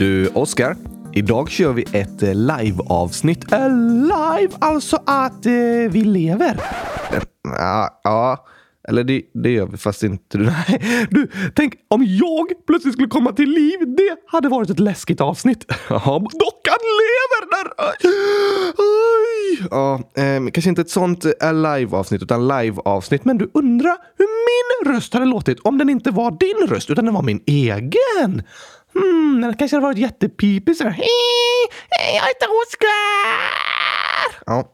Du, Oskar. Idag kör vi ett eh, live-avsnitt. Eh, live, alltså att eh, vi lever? Ja, ja. eller det, det gör vi fast inte. Nej, du, tänk om jag plötsligt skulle komma till liv. Det hade varit ett läskigt avsnitt. Ja, dockan lever där! Aj. Ja, eh, kanske inte ett sånt eh, live-avsnitt, utan live-avsnitt. Men du undrar hur min röst hade låtit om den inte var din röst, utan den var min egen. Hmm, den kanske hade varit jättepipigt sådär. Hej, jag heter Oskar! Ja,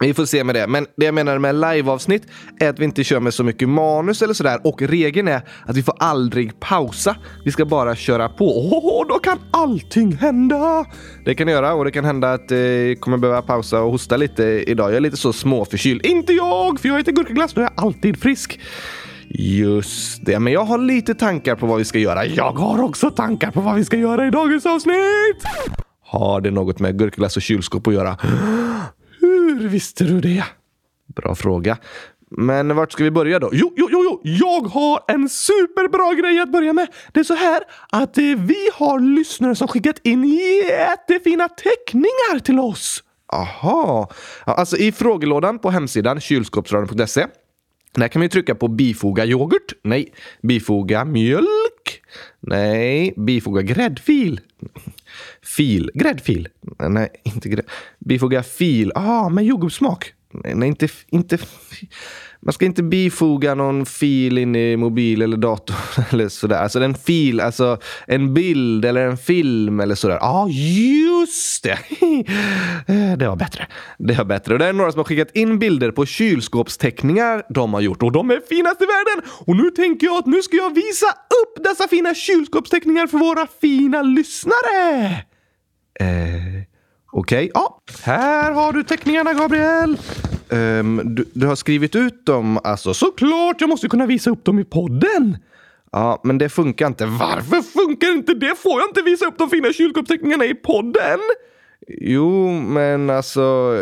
vi får se med det. Men det jag menar med liveavsnitt är att vi inte kör med så mycket manus eller sådär. Och regeln är att vi får aldrig pausa. Vi ska bara köra på. Åh, då kan allting hända! Det kan göra och det kan hända att jag eh, kommer behöva pausa och hosta lite idag. Jag är lite så småförkyld. Inte jag, för jag äter gurkaglass. Då är jag alltid frisk. Just det, men jag har lite tankar på vad vi ska göra. Jag har också tankar på vad vi ska göra i dagens avsnitt! Har det något med gurkaglass och kylskåp att göra? Hur visste du det? Bra fråga. Men vart ska vi börja då? Jo, jo, jo, jo! Jag har en superbra grej att börja med. Det är så här att eh, vi har lyssnare som skickat in jättefina teckningar till oss. Aha. Alltså i frågelådan på hemsidan kylskåpsradion.se där kan vi trycka på bifoga yoghurt. Nej. Bifoga mjölk. Nej. Bifoga gräddfil. Fil. Gräddfil. Nej, inte grädd. Bifoga fil. Ah, med jordgubbssmak. Nej, nej, inte, inte... Man ska inte bifoga någon fil in i mobil eller dator eller sådär. Alltså en fil, alltså en bild eller en film eller sådär. Ja, ah, just det! Det var bättre. Det var bättre. Och det är några som har skickat in bilder på kylskåpsteckningar de har gjort och de är finast i världen. Och nu tänker jag att nu ska jag visa upp dessa fina kylskåpsteckningar för våra fina lyssnare. Eh... Okej, okay. ja. Här har du teckningarna, Gabriel. Um, du, du, har skrivit ut dem alltså? Såklart! Jag måste kunna visa upp dem i podden. Ja, men det funkar inte. Varför funkar inte det? Får jag inte visa upp de fina kylskåpsteckningarna i podden? Jo, men alltså,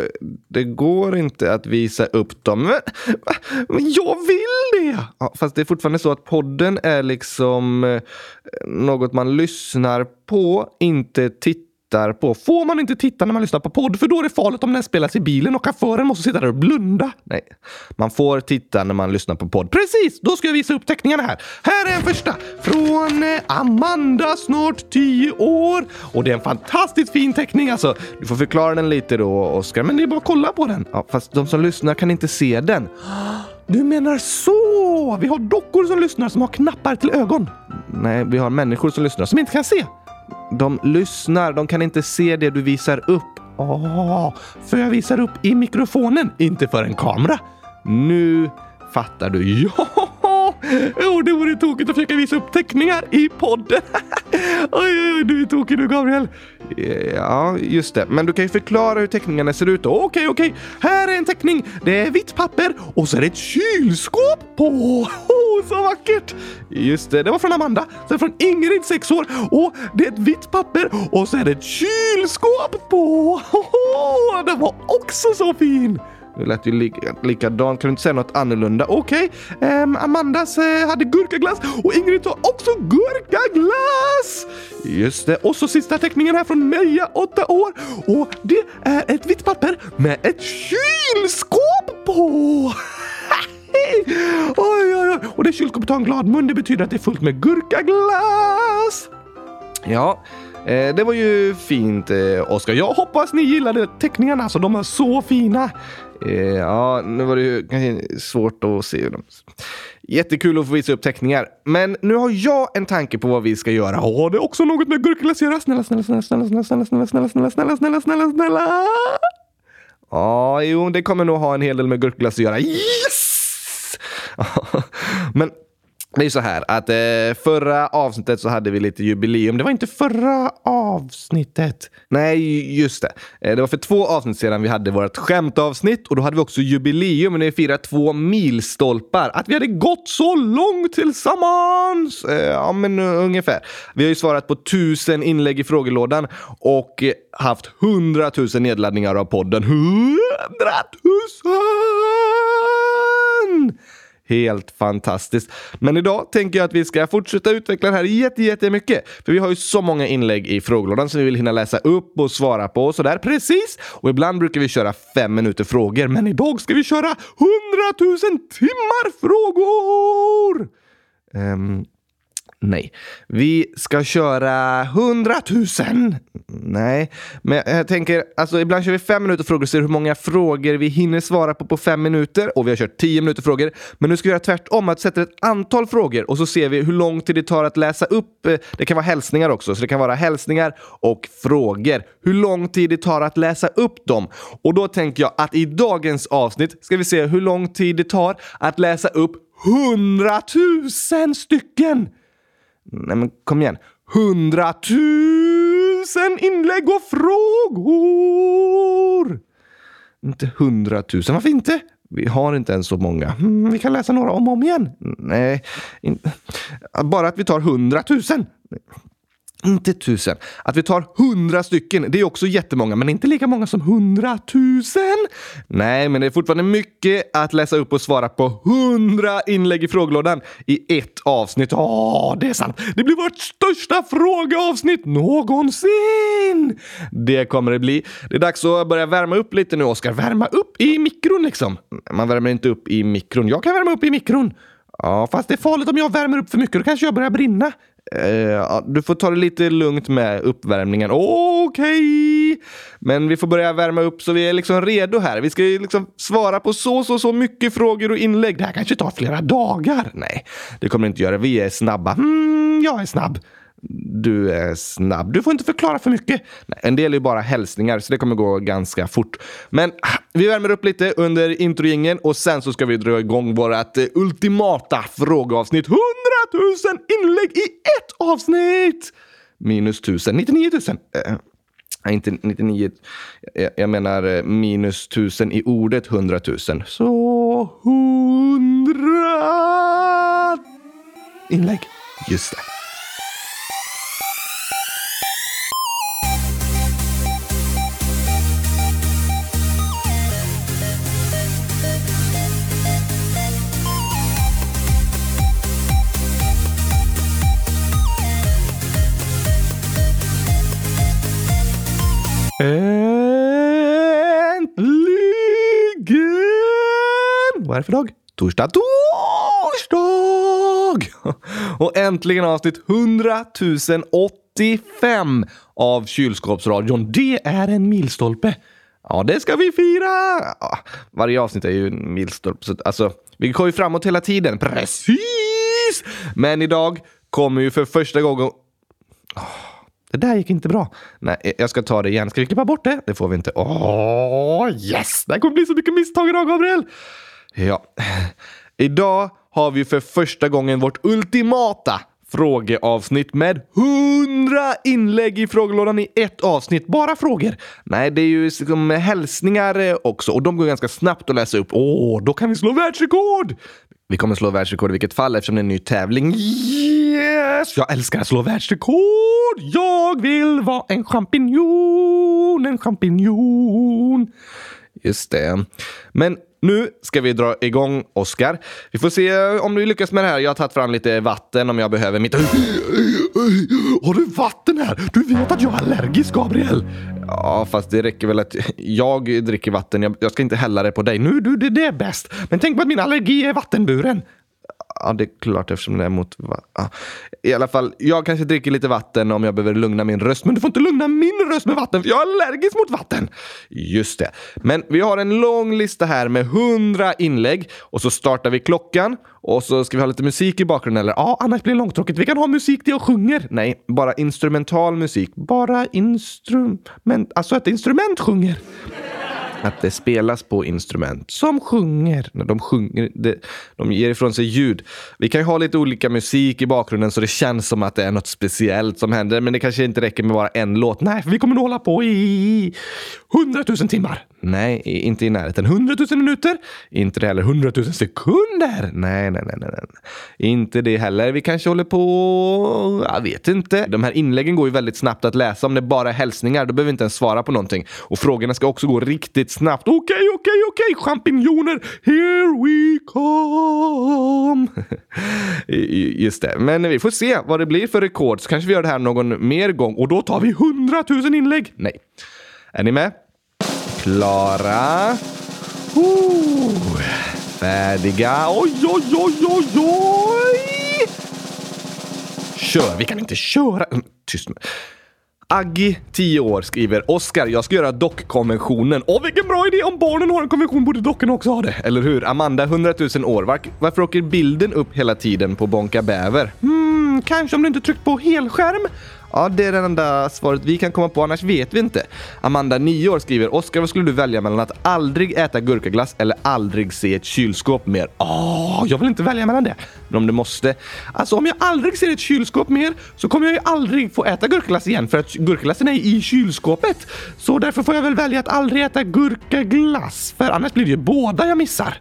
det går inte att visa upp dem. Men, men jag vill det! Ja, fast det är fortfarande så att podden är liksom eh, något man lyssnar på, inte tittar tittar på. Får man inte titta när man lyssnar på podd? För då är det farligt om den spelas i bilen och chauffören måste sitta där och blunda. Nej, man får titta när man lyssnar på podd. Precis! Då ska jag visa upp teckningarna här. Här är en första från eh, Amanda, snart 10 år. Och det är en fantastiskt fin teckning alltså. Du får förklara den lite då, Oskar. Men det är bara att kolla på den. Ja, fast de som lyssnar kan inte se den. Du menar så! Vi har dockor som lyssnar som har knappar till ögon. Nej, vi har människor som lyssnar som inte kan se. De lyssnar, de kan inte se det du visar upp. Åh, för jag visar upp i mikrofonen, inte för en kamera. Nu fattar du. Ja, oh, det vore tokigt att försöka visa upp teckningar i podden. oj, oj, oj du är tokig du, Gabriel. Ja, just det. Men du kan ju förklara hur teckningarna ser ut. Okej, okay, okej. Okay. Här är en teckning. Det är vitt papper och så är det ett kylskåp på. Oh, så vackert! Just det, det var från Amanda. Sen från Ingrid, 6 år. Och det är ett vitt papper och så är det ett kylskåp på. Oh, den var också så fin! Det lät ju li likadant. Kan du inte säga något annorlunda? Okej, okay. um, Amandas uh, hade gurkaglass och Ingrid har också gurkaglass! Just det. Och så sista teckningen här från Meja, 8 år. Och det är ett vitt papper med ett kylskåp på! oj, oj, oj. Och det kylskåpet har en glad mun. Det betyder att det är fullt med gurkaglass. Ja, eh, det var ju fint eh, Oskar. Jag hoppas ni gillade teckningarna, alltså de är så fina. Eh, ja, nu var det ju kanske svårt att se dem. Jättekul att få visa upp teckningar. Men nu har jag en tanke på vad vi ska göra. Har det också något med gurkaglass att göra? Snälla, snälla, snälla, snälla, snälla, snälla, snälla, snälla, snälla, snälla, snälla, snälla, snälla. Ja, jo, det kommer nog ha en hel del med gurkglass att göra. Yes! Men det är så här att eh, förra avsnittet så hade vi lite jubileum. Det var inte förra avsnittet. Nej, just det. Eh, det var för två avsnitt sedan vi hade vårt skämtavsnitt och då hade vi också jubileum när vi firade två milstolpar. Att vi hade gått så långt tillsammans! Eh, ja, men uh, ungefär. Vi har ju svarat på tusen inlägg i frågelådan och haft hundratusen nedladdningar av podden. Hundratusen! Helt fantastiskt. Men idag tänker jag att vi ska fortsätta utveckla det här jätte, jättemycket. För vi har ju så många inlägg i frågelådan som vi vill hinna läsa upp och svara på och sådär. Precis! Och ibland brukar vi köra fem minuter frågor, men idag ska vi köra hundratusen timmar frågor! Um, Nej. Vi ska köra hundratusen. Nej, men jag tänker, alltså ibland kör vi fem minuter frågor och ser hur många frågor vi hinner svara på på fem minuter. Och vi har kört tio minuter frågor. Men nu ska vi göra tvärtom, att sätta ett antal frågor och så ser vi hur lång tid det tar att läsa upp. Eh, det kan vara hälsningar också, så det kan vara hälsningar och frågor. Hur lång tid det tar att läsa upp dem. Och då tänker jag att i dagens avsnitt ska vi se hur lång tid det tar att läsa upp hundratusen stycken! Nej men kom igen. Hundratusen inlägg och frågor! Inte hundratusen, varför inte? Vi har inte ens så många. Mm, vi kan läsa några om och om igen. Nej, in... bara att vi tar hundratusen. Inte tusen. Att vi tar hundra stycken, det är också jättemånga, men inte lika många som hundratusen. Nej, men det är fortfarande mycket att läsa upp och svara på hundra inlägg i frågelådan i ett avsnitt. Ja, det är sant. Det blir vårt största frågeavsnitt någonsin! Det kommer det bli. Det är dags att börja värma upp lite nu, Oskar. Värma upp i mikron liksom. Man värmer inte upp i mikron. Jag kan värma upp i mikron. Ja, fast det är farligt om jag värmer upp för mycket. Då kanske jag börjar brinna. Uh, du får ta det lite lugnt med uppvärmningen. Okej! Okay. Men vi får börja värma upp så vi är liksom redo här. Vi ska ju liksom svara på så, så, så mycket frågor och inlägg. Det här kanske tar flera dagar. Nej, det kommer det inte göra. Vi är snabba. Mm, jag är snabb du är snabb. Du får inte förklara för mycket. Nej, en del är bara hälsningar, så det kommer gå ganska fort. Men ah, vi värmer upp lite under introjingen och sen så ska vi dra igång vårt eh, ultimata frågeavsnitt. 100 000 inlägg i ett avsnitt! Minus 1000, 99 000. Äh. Nej, inte 99. Jag, eh, jag menar eh, minus 1000 i ordet 100 000. Så 100 inlägg. Just det. Äntligen! Vad är det för dag? Torsdag, torsdag! Och äntligen avsnitt 100 085 av Kylskåpsradion. Det är en milstolpe. Ja, det ska vi fira! varje avsnitt är ju en milstolpe. Så, alltså, vi går ju framåt hela tiden. Precis! Men idag kommer ju för första gången... Oh. Det där gick inte bra. Nej, eh, jag ska ta det igen. Ska vi klippa bort det? Det får vi inte. Åh, oh, yes! Det här kommer bli så mycket misstag idag, Gabriel! Ja, idag har vi för första gången vårt ultimata frågeavsnitt med hundra inlägg i frågelådan i ett avsnitt. Bara frågor. Nej, det är ju liksom hälsningar eh, också och de går ganska snabbt att läsa upp. Åh, då kan vi slå världsrekord! Vi kommer slå världsrekord i vilket fall eftersom det är en ny tävling. Yes! Jag älskar att slå världsrekord! Jag vill vara en champinjon, en champinjon. Just det. Men nu ska vi dra igång Oscar. Vi får se eh, om du lyckas med det här. Jag har tagit fram lite vatten om jag behöver mitt... Har du vatten här? Du vet att jag är allergisk, Gabriel! Ja, fast det räcker väl att jag dricker vatten. Jag, jag ska inte hälla det på dig. Nu, du, det, det är bäst. Men tänk på att min allergi är vattenburen. Ja, det är klart eftersom det är mot... Ja. I alla fall, jag kanske dricker lite vatten om jag behöver lugna min röst. Men du får inte lugna min röst med vatten för jag är allergisk mot vatten. Just det. Men vi har en lång lista här med hundra inlägg och så startar vi klockan och så ska vi ha lite musik i bakgrunden. Eller ja, annars blir det långtråkigt. Vi kan ha musik där jag sjunger. Nej, bara instrumental musik. Bara instrument... Alltså ett instrument sjunger att det spelas på instrument som sjunger. När de sjunger, det, de ger ifrån sig ljud. Vi kan ju ha lite olika musik i bakgrunden så det känns som att det är något speciellt som händer. Men det kanske inte räcker med bara en låt. Nej, för vi kommer nog hålla på i hundratusen timmar. Nej, inte i närheten. Hundratusen minuter? Inte det heller. Hundratusen sekunder? Nej, nej, nej, nej, nej. Inte det heller. Vi kanske håller på... Jag vet inte. De här inläggen går ju väldigt snabbt att läsa. Om det bara är hälsningar, då behöver vi inte ens svara på någonting. Och frågorna ska också gå riktigt snabbt. Okej, okay, okej, okay, okej! Okay. Champinjoner, here we come! Just det. Men vi får se vad det blir för rekord. Så kanske vi gör det här någon mer gång. Och då tar vi 100 000 inlägg. Nej. Är ni med? Klara. Oh. färdiga. Oj, oj, oj, oj, oj! Kör. Vi kan inte köra. Tyst med. Aggi, 10 år, skriver Oskar, jag ska göra dockkonventionen. Åh, vilken bra idé! Om barnen har en konvention borde dockorna också ha det. Eller hur? Amanda, 100 000 år. Var, varför åker bilden upp hela tiden på Bonka Bäver? Hmm, kanske om du inte tryckt på helskärm? Ja, det är det enda svaret vi kan komma på, annars vet vi inte. Amanda, 9 år, skriver Oskar, vad skulle du välja mellan att aldrig äta gurkaglass eller aldrig se ett kylskåp mer? Åh, jag vill inte välja mellan det. Men om du måste. Alltså, om jag aldrig ser ett kylskåp mer så kommer jag ju aldrig få äta gurkaglass igen för att gurkaglassen är i kylskåpet. Så därför får jag väl välja att aldrig äta gurkaglass, för annars blir det ju båda jag missar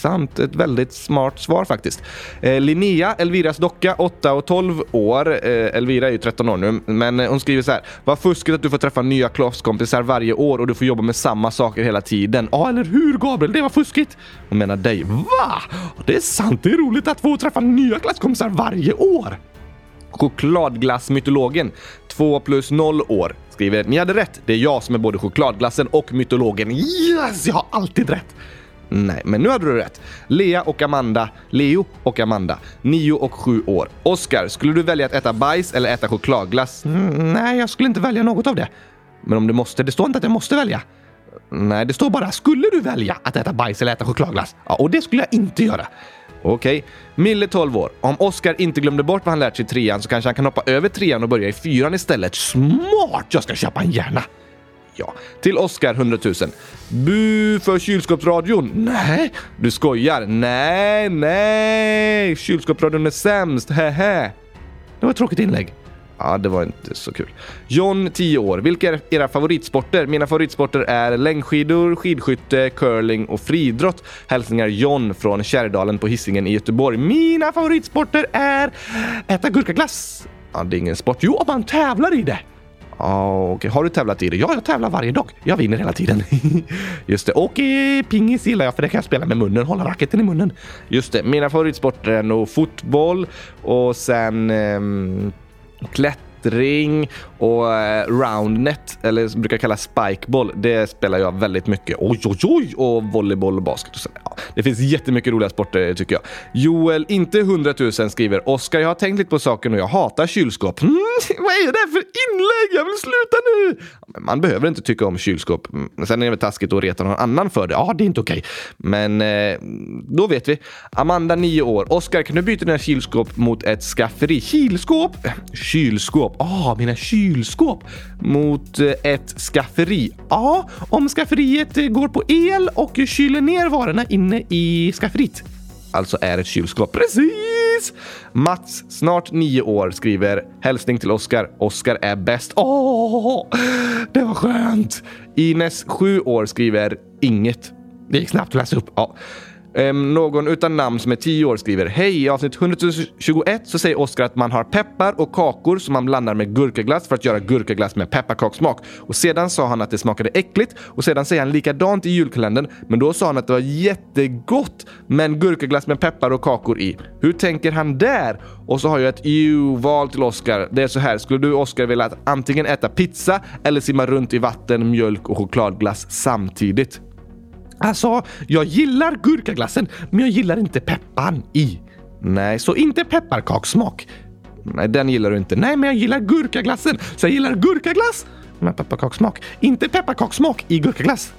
sant. Ett väldigt smart svar faktiskt. Eh, Linnea, Elviras docka, 8 och 12 år. Eh, Elvira är ju 13 år nu, men hon skriver så här. Vad fuskigt att du får träffa nya klasskompisar varje år och du får jobba med samma saker hela tiden. Ja, eller hur Gabriel? Det var fuskigt. Hon menar dig. Va? Det är sant. Det är roligt att få träffa nya klasskompisar varje år. Chokladglassmytologen, 2 plus 0 år, skriver ni hade rätt. Det är jag som är både chokladglassen och mytologen. Yes, jag har alltid rätt. Nej, men nu hade du rätt. Lea och Amanda. Leo och Amanda. Nio och sju år. Oskar, skulle du välja att äta bajs eller äta chokladglass? Mm, nej, jag skulle inte välja något av det. Men om du måste, det står inte att jag måste välja. Nej, det står bara skulle du välja att äta bajs eller äta chokladglass? Ja, och det skulle jag inte göra. Okej. Okay. Mille 12 år. Om Oskar inte glömde bort vad han lärt sig i trean så kanske han kan hoppa över trean och börja i fyran istället. Smart! Jag ska köpa en hjärna. Ja. Till Oscar 100 000. Bu för kylskåpsradion. Nej, du skojar. Nej, nej. Kylskåpsradion är sämst. Hehe. Det var ett tråkigt inlägg. Ja, det var inte så kul. John, 10 år. Vilka är era favoritsporter? Mina favoritsporter är längdskidor, skidskytte, curling och friidrott. Hälsningar John från Kärrdalen på Hisingen i Göteborg. Mina favoritsporter är äta gurkaglass. Ja, det är ingen sport. Jo, om man tävlar i det. Ja, okay. Har du tävlat i det? Ja, jag tävlar varje dag. Jag vinner hela tiden. Just det. Och eh, pingis gillar jag för det kan jag spela med munnen, hålla racketen i munnen. Just det. Mina favoritsporter är nog fotboll och sen eh, klätt klättring och eh, roundnet, eller som brukar kallas spikeball, det spelar jag väldigt mycket. Oj, oj, oj! Och volleyboll och basket. Och så. Ja, det finns jättemycket roliga sporter tycker jag. Joel, inte 100 000, skriver Oskar, jag har tänkt lite på saken och jag hatar kylskåp. Mm, vad är det för inlägg? Jag vill sluta nu! Man behöver inte tycka om kylskåp. Mm, sen är det väl taskigt att reta någon annan för det. Ja, det är inte okej. Okay. Men eh, då vet vi. Amanda, 9 år. Oskar, kan du byta dina kylskåp mot ett skafferi? Kylskåp? Kylskåp? Kylskåp. Ah, mina kylskåp. Mot eh, ett skafferi. Ja, om skafferiet eh, går på el och kyler ner varorna inne i skafferiet. Alltså är ett kylskåp. Precis! Mats, snart nio år, skriver hälsning till Oskar. Oskar är bäst. Åh, det var skönt! Ines, sju år, skriver inget. Det gick snabbt att läsa upp. Ja. Um, någon utan namn som är 10 år skriver Hej! I avsnitt 121 så säger Oskar att man har peppar och kakor som man blandar med gurkaglass för att göra gurkaglass med pepparkakssmak. Och sedan sa han att det smakade äckligt och sedan säger han likadant i julkalendern men då sa han att det var jättegott men gurkaglass med peppar och kakor i. Hur tänker han där? Och så har jag ett EU-val till Oskar. Det är så här, skulle du Oskar vilja att antingen äta pizza eller simma runt i vatten, mjölk och chokladglass samtidigt? Alltså, jag gillar gurkaglassen, men jag gillar inte pepparn i. Nej, så inte pepparkakssmak. Nej, den gillar du inte. Nej, men jag gillar gurkaglassen, så jag gillar gurkaglass med pepparkakssmak. Inte pepparkakssmak i gurkaglass.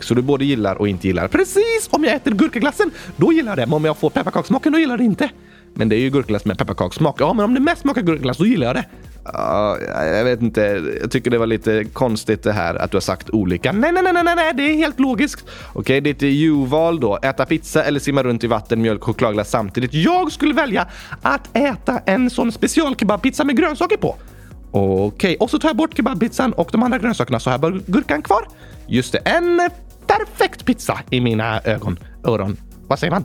Så du både gillar och inte gillar. Precis! Om jag äter gurkaglassen, då gillar jag det. Men om jag får pepparkakssmaken, då gillar jag det inte. Men det är ju gurkaglass med pepparkakssmak. Ja, men om det mest smakar gurkaglass, då gillar jag det. Ja, jag vet inte. Jag tycker det var lite konstigt det här att du har sagt olika. Nej, nej, nej, nej, nej, det är helt logiskt. Okej, okay, ditt U-val då. Äta pizza eller simma runt i vatten, mjölk, chokladglass samtidigt. Jag skulle välja att äta en sån specialkebabpizza med grönsaker på. Okej, och så tar jag bort kebabpizzan och de andra grönsakerna så har jag bara gurkan kvar. Just det, en perfekt pizza i mina ögon. Öron. Vad säger man?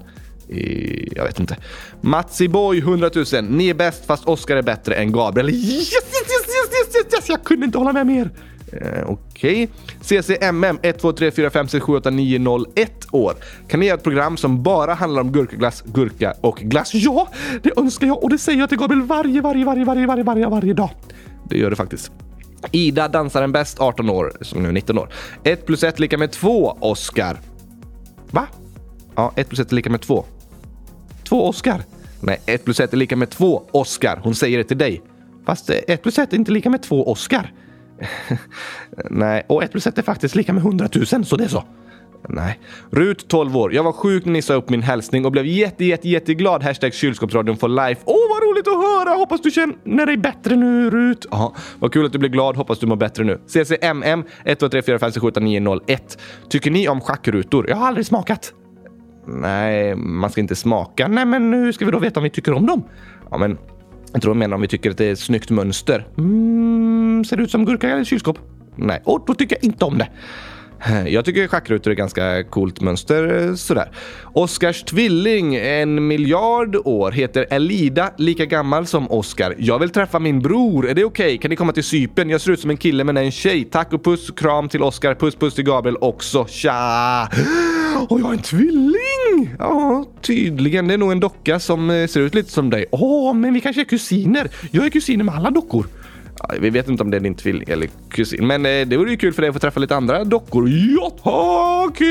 Jag vet inte. Matsi Boy 100 000. Ni är bäst fast Oscar är bättre än Gabriel. Yes, yes, yes, yes, yes, yes. Jag kunde inte hålla med mer. Eh, Okej. Okay. CCMM 1, 2, 3, 4, 5, 6, 7, 8, 9, 0, 1 år. Kan ni göra ett program som bara handlar om gurkaglass, gurka och glass? Ja, det önskar jag och det säger jag till Gabriel varje, varje, varje, varje, varje, varje, varje dag. Det gör det faktiskt. Ida dansaren bäst 18 år, som nu är 19 år. 1 plus 1 lika med 2, Oscar. Va? Ja, 1 plus 1 är lika med 2. Två Oscar? Nej, ett plus ett är lika med två Oscar. Hon säger det till dig. Fast eh, ett plus ett är inte lika med två Oscar. Nej, och ett plus ett är faktiskt lika med hundratusen, så det är så. Nej. Rut, 12 år. Jag var sjuk när ni sa upp min hälsning och blev jätte, jätte, jätteglad. Hashtag kylskåpsradion for life. Åh, oh, vad roligt att höra! Hoppas du känner dig bättre nu, Rut. Ja, vad kul att du blir glad. Hoppas du mår bättre nu. CCMM 12345679001. Tycker ni om schackrutor? Jag har aldrig smakat. Nej, man ska inte smaka. Nej, men hur ska vi då veta om vi tycker om dem? Ja, men jag tror de menar om vi tycker att det är ett snyggt mönster. Mm, ser det ut som gurka eller kylskåp? Nej, och då tycker jag inte om det. Jag tycker schackrutor är ganska coolt mönster sådär. Oscars tvilling, en miljard år, heter Elida, lika gammal som Oscar. Jag vill träffa min bror. Är det okej? Okay? Kan ni komma till Sypen? Jag ser ut som en kille men är en tjej. Tack och puss, kram till Oscar. Puss puss till Gabriel också. Tja! Och jag har en tvilling! Ja, tydligen. Det är nog en docka som eh, ser ut lite som dig. Åh, men vi kanske är kusiner. Jag är kusiner med alla dockor. Ja, vi vet inte om det är din tvilling eller kusin, men eh, det vore ju kul för dig att få träffa lite andra dockor. Ja, tack!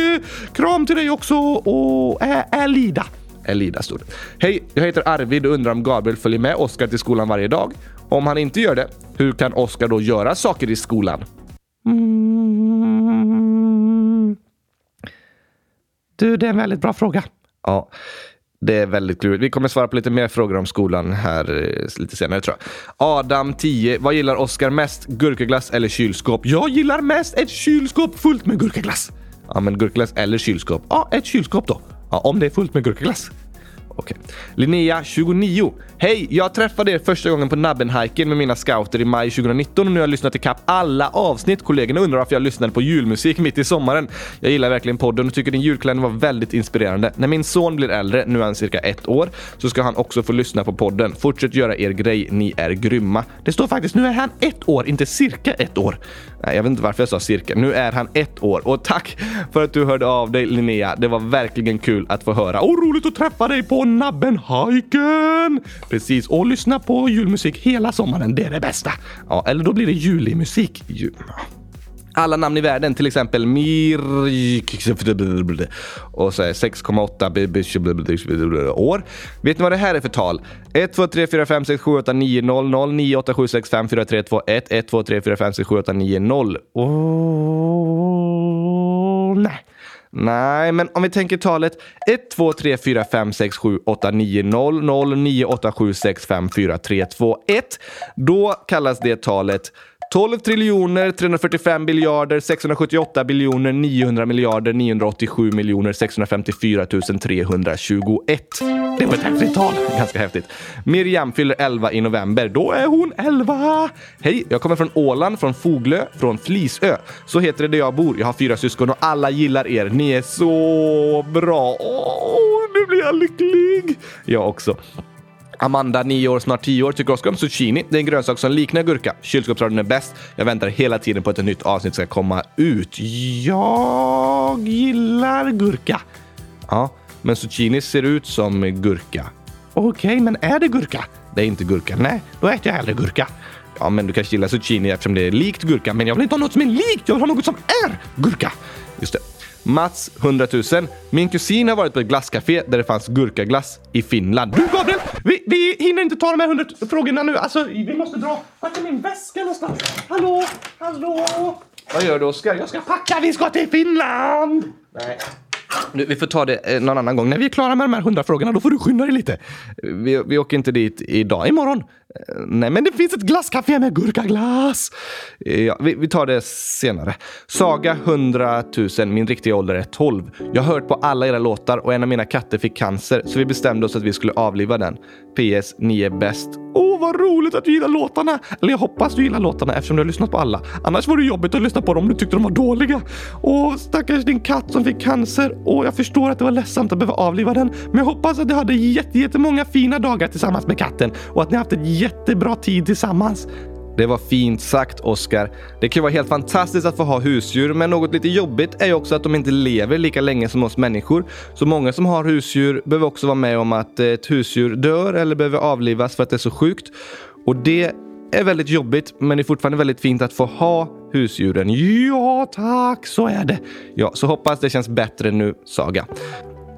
Kram till dig också och Elida. Elida stod Hej, jag heter Arvid och undrar om Gabriel följer med Oskar till skolan varje dag. Om han inte gör det, hur kan Oskar då göra saker i skolan? Mm. Du, det är en väldigt bra fråga. Ja, det är väldigt klurigt. Vi kommer svara på lite mer frågor om skolan här eh, lite senare tror jag. Adam 10. Vad gillar Oskar mest? Gurkaglass eller kylskåp? Jag gillar mest ett kylskåp fullt med gurkaglass. Ja, men gurkaglass eller kylskåp? Ja, ett kylskåp då. Ja, om det är fullt med gurkaglass. Okej. Okay. Linnea, 29. Hej! Jag träffade er första gången på Nabbenhiken med mina scouter i maj 2019 och nu har jag lyssnat ikapp alla avsnitt. Kollegorna undrar varför jag lyssnade på julmusik mitt i sommaren. Jag gillar verkligen podden och tycker din julkalender var väldigt inspirerande. När min son blir äldre, nu är han cirka ett år, så ska han också få lyssna på podden. Fortsätt göra er grej, ni är grymma. Det står faktiskt nu är han ett år, inte cirka ett år. Nej, jag vet inte varför jag sa cirka. Nu är han ett år och tack för att du hörde av dig Linnea. Det var verkligen kul att få höra och roligt att träffa dig på Nabbenhajken! Precis, och lyssna på julmusik hela sommaren. Det är det bästa. Ja, eller då blir det julimusik. Jul alla namn i världen, till exempel Mir... Och så 6,8 år. Vet ni vad det här är för tal? 1, 2, 3, 4, 5, 6, 7, 8, 9, 0, 0, 9, 8, 7, 6, 5, 4, 3, 2, 1, 1, 2, 3, 4, 5, 6, 7, 8, 9, 0. Oh, nej. Nej, men om vi tänker talet 1, 2, 3, 4, 5, 6, 7, 8, 9, 0, 0, 9, 8, 7, 6, 5, 4, 3, 2, 1. Då kallas det talet 12 triljoner 345 biljarder 678 biljoner 900 miljarder 987 miljoner 654 321. Det var ett häftigt tal. Ganska häftigt. Miriam fyller 11 i november. Då är hon 11! Hej, jag kommer från Åland, från Foglö, från Flisö. Så heter det där jag bor. Jag har fyra syskon och alla gillar er. Ni är så bra. Åh, nu blir jag lycklig! Jag också. Amanda, 9 år, snart 10 år, tycker också om zucchini. Det är en grönsak som liknar gurka. Kylskåpsradion är bäst. Jag väntar hela tiden på att ett nytt avsnitt ska komma ut. Jag gillar gurka. Ja, men zucchini ser ut som gurka. Okej, okay, men är det gurka? Det är inte gurka. Nej, då äter jag hellre gurka. Ja, men du kanske gillar zucchini eftersom det är likt gurka, men jag vill inte ha något som är likt. Jag vill ha något som är gurka. Just det. Mats, 100 000. Min kusin har varit på ett glasscafé där det fanns gurkaglass i Finland. Du Gabriel, vi, vi hinner inte ta de här 100 frågorna nu. Alltså, vi måste dra. Vart är min väska någonstans? Hallå, hallå? Vad gör du Oskar? Jag ska packa, vi ska till Finland! Nej. Nu, vi får ta det eh, någon annan gång. När vi är klara med de här hundra frågorna, då får du skynda dig lite. Vi, vi åker inte dit idag, imorgon. Nej, men det finns ett glasscafé med gurkaglass. Ja, vi, vi, tar det senare. Saga 100 000, min riktiga ålder är 12. Jag har hört på alla era låtar och en av mina katter fick cancer, så vi bestämde oss att vi skulle avliva den. PS, ni är bäst. Åh, vad roligt att du gillar låtarna! Eller jag hoppas du gillar låtarna eftersom du har lyssnat på alla. Annars var det jobbigt att lyssna på dem om du tyckte de var dåliga. Åh, stackars din katt som fick cancer. Åh, jag förstår att det var ledsamt att behöva avliva den, men jag hoppas att du hade jättemånga fina dagar tillsammans med katten och att ni haft en jättebra tid tillsammans. Det var fint sagt, Oskar. Det kan vara helt fantastiskt att få ha husdjur, men något lite jobbigt är ju också att de inte lever lika länge som oss människor. Så många som har husdjur behöver också vara med om att eh, ett husdjur dör eller behöver avlivas för att det är så sjukt. Och det är väldigt jobbigt, men det är fortfarande väldigt fint att få ha husdjuren. Ja, tack, så är det. Ja, så hoppas det känns bättre nu, Saga.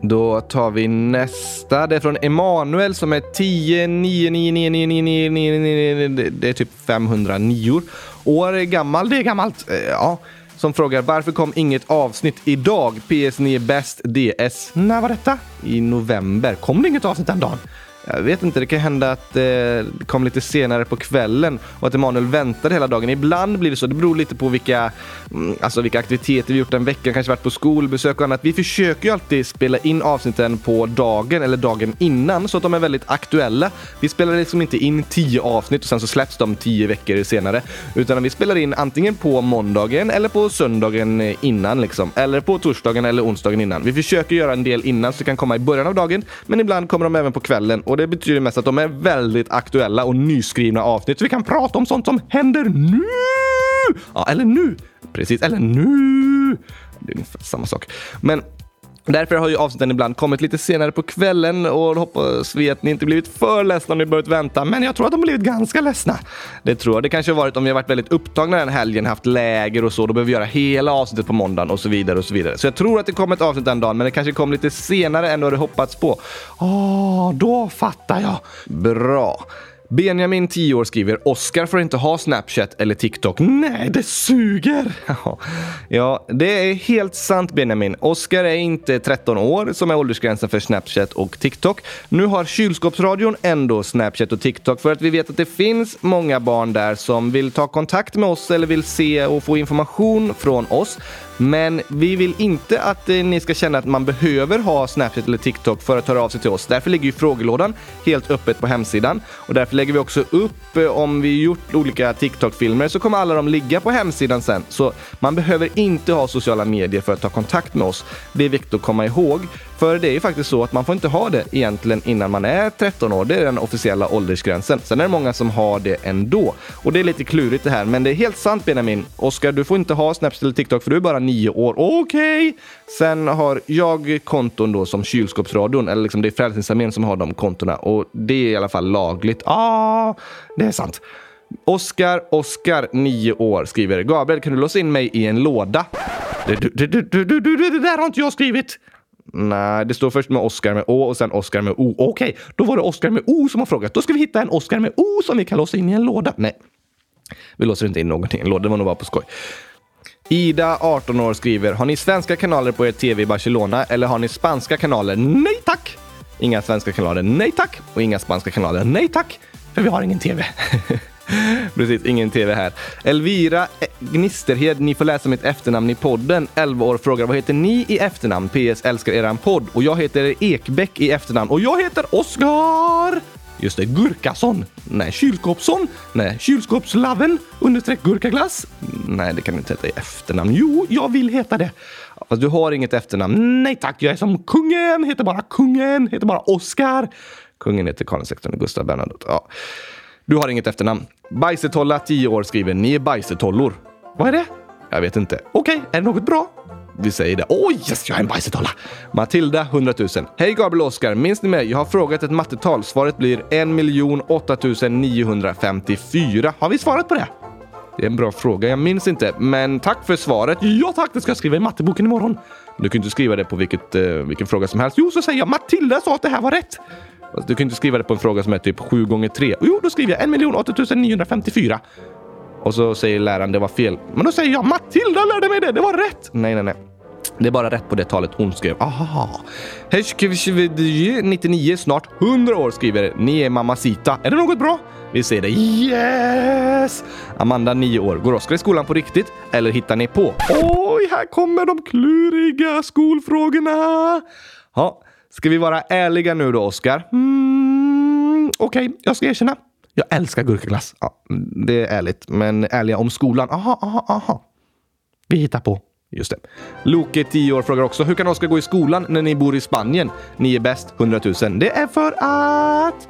Då tar vi nästa. Det är från Emanuel som är 10 9 9 9 9 9 9 9 9 9 Det är typ 509 år gammal. Det är gammalt. Ja. Som frågar varför kom inget avsnitt idag? PS9 bäst DS. När var detta? I november. Kom det inget avsnitt den dagen? Jag vet inte, det kan hända att eh, det kom lite senare på kvällen och att Emanuel väntade hela dagen. Ibland blir det så. Det beror lite på vilka, mm, alltså vilka aktiviteter vi gjort den veckan. Kanske varit på skolbesök och annat. Vi försöker ju alltid spela in avsnitten på dagen eller dagen innan så att de är väldigt aktuella. Vi spelar liksom inte in tio avsnitt och sen så släpps de tio veckor senare. Utan vi spelar in antingen på måndagen eller på söndagen eh, innan liksom. Eller på torsdagen eller onsdagen innan. Vi försöker göra en del innan så det kan komma i början av dagen. Men ibland kommer de även på kvällen och det betyder mest att de är väldigt aktuella och nyskrivna avsnitt. Så vi kan prata om sånt som händer nu! Ja, eller nu. Precis, eller nu. Det är ungefär samma sak. Men Därför har ju avsnitten ibland kommit lite senare på kvällen och hoppas vi att ni inte blivit för ledsna om ni börjat vänta. Men jag tror att de blivit ganska ledsna. Det tror jag. Det kanske har varit om vi har varit väldigt upptagna den helgen, haft läger och så. Då behöver vi göra hela avsnittet på måndagen och så vidare och så vidare. Så jag tror att det kommer ett avsnitt den dagen, men det kanske kom lite senare än vad hade hoppats på. Ja, då fattar jag. Bra. Benjamin, 10 år, skriver Oskar får inte ha Snapchat eller TikTok. Nej, det suger! ja, det är helt sant Benjamin. Oskar är inte 13 år som är åldersgränsen för Snapchat och TikTok. Nu har kylskåpsradion ändå Snapchat och TikTok för att vi vet att det finns många barn där som vill ta kontakt med oss eller vill se och få information från oss. Men vi vill inte att eh, ni ska känna att man behöver ha Snapchat eller TikTok för att höra av sig till oss. Därför ligger ju frågelådan helt öppet på hemsidan och därför lägger vi också upp eh, om vi gjort olika TikTok-filmer så kommer alla de ligga på hemsidan sen. Så man behöver inte ha sociala medier för att ta kontakt med oss. Det är viktigt att komma ihåg. För det är ju faktiskt så att man får inte ha det egentligen innan man är 13 år. Det är den officiella åldersgränsen. Sen är det många som har det ändå. Och det är lite klurigt det här, men det är helt sant Benjamin. Oskar, du får inte ha Snapchat eller TikTok för du är bara nio år. Okej! Okay. Sen har jag konton då som kylskåpsradion, eller liksom det är Frälsningsarmén som har de kontona och det är i alla fall lagligt. Ja, ah, det är sant. Oskar, Oskar, nio år, skriver Gabriel, kan du låsa in mig i en låda? Det, det, det, det, det, det, det där har inte jag skrivit! Nej, det står först med Oscar med Å och sen Oscar med O. Okej, okay, då var det Oscar med O som har frågat. Då ska vi hitta en Oscar med O som vi kan låsa in i en låda. Nej, vi låser inte in någonting i en låda. Det var nog bara på skoj. Ida, 18 år, skriver Har ni svenska kanaler på er tv i Barcelona eller har ni spanska kanaler? Nej tack! Inga svenska kanaler, nej tack! Och inga spanska kanaler, nej tack! För vi har ingen tv. Precis, ingen tv här. Elvira Gnisterhed, ni får läsa mitt efternamn i podden. 11 år frågar vad heter ni i efternamn? PS älskar eran podd. Och jag heter Ekbäck i efternamn. Och jag heter Oskar! Just det, Gurkason. Nej, Kylskåpsson. Nej, Kylskåpslaven understreck gurkaglass. Nej, det kan du inte heta i efternamn. Jo, jag vill heta det. Fast du har inget efternamn. Nej tack, jag är som kungen. Heter bara kungen. Heter bara Oskar. Kungen heter Karl XVI Gustav Bernadotte. Ja. Du har inget efternamn. Bajsetolla, 10 år, skriver ni är bajsetollor. Vad är det? Jag vet inte. Okej, okay, är det något bra? Vi säger det. Oj, oh, yes, jag är en bajsetolla! Matilda, 100 000. Hej Gabriel och Oskar, minns ni mig? Jag har frågat ett mattetal. Svaret blir 1 8954. Har vi svarat på det? Det är en bra fråga. Jag minns inte, men tack för svaret. Ja tack, det ska jag skriva i matteboken imorgon. Du kan inte skriva det på vilket, eh, vilken fråga som helst. Jo, så säger jag Matilda sa att det här var rätt. Alltså, du kan inte skriva det på en fråga som är typ 7 gånger 3. Jo, då skriver jag 1 8954. Och så säger läraren det var fel. Men då säger jag Matilda lärde mig det, det var rätt! Nej, nej, nej. Det är bara rätt på det talet hon skrev. Aha. 99, snart 100 år skriver Ni är mamacita. Är det något bra? Vi säger det. Yes! Amanda, 9 år. Går Oskar i skolan på riktigt? Eller hittar ni på? Oj, här kommer de kluriga skolfrågorna. Ja, Ska vi vara ärliga nu då, Oskar? Mm, Okej, okay, jag ska erkänna. Jag älskar gurkaglass. Ja, det är ärligt, men ärliga om skolan. Aha, aha, aha. Vi hittar på. Just det. Loke, 10 år, frågar också hur kan Oskar gå i skolan när ni bor i Spanien? Ni är bäst, 100 000. Det är för att...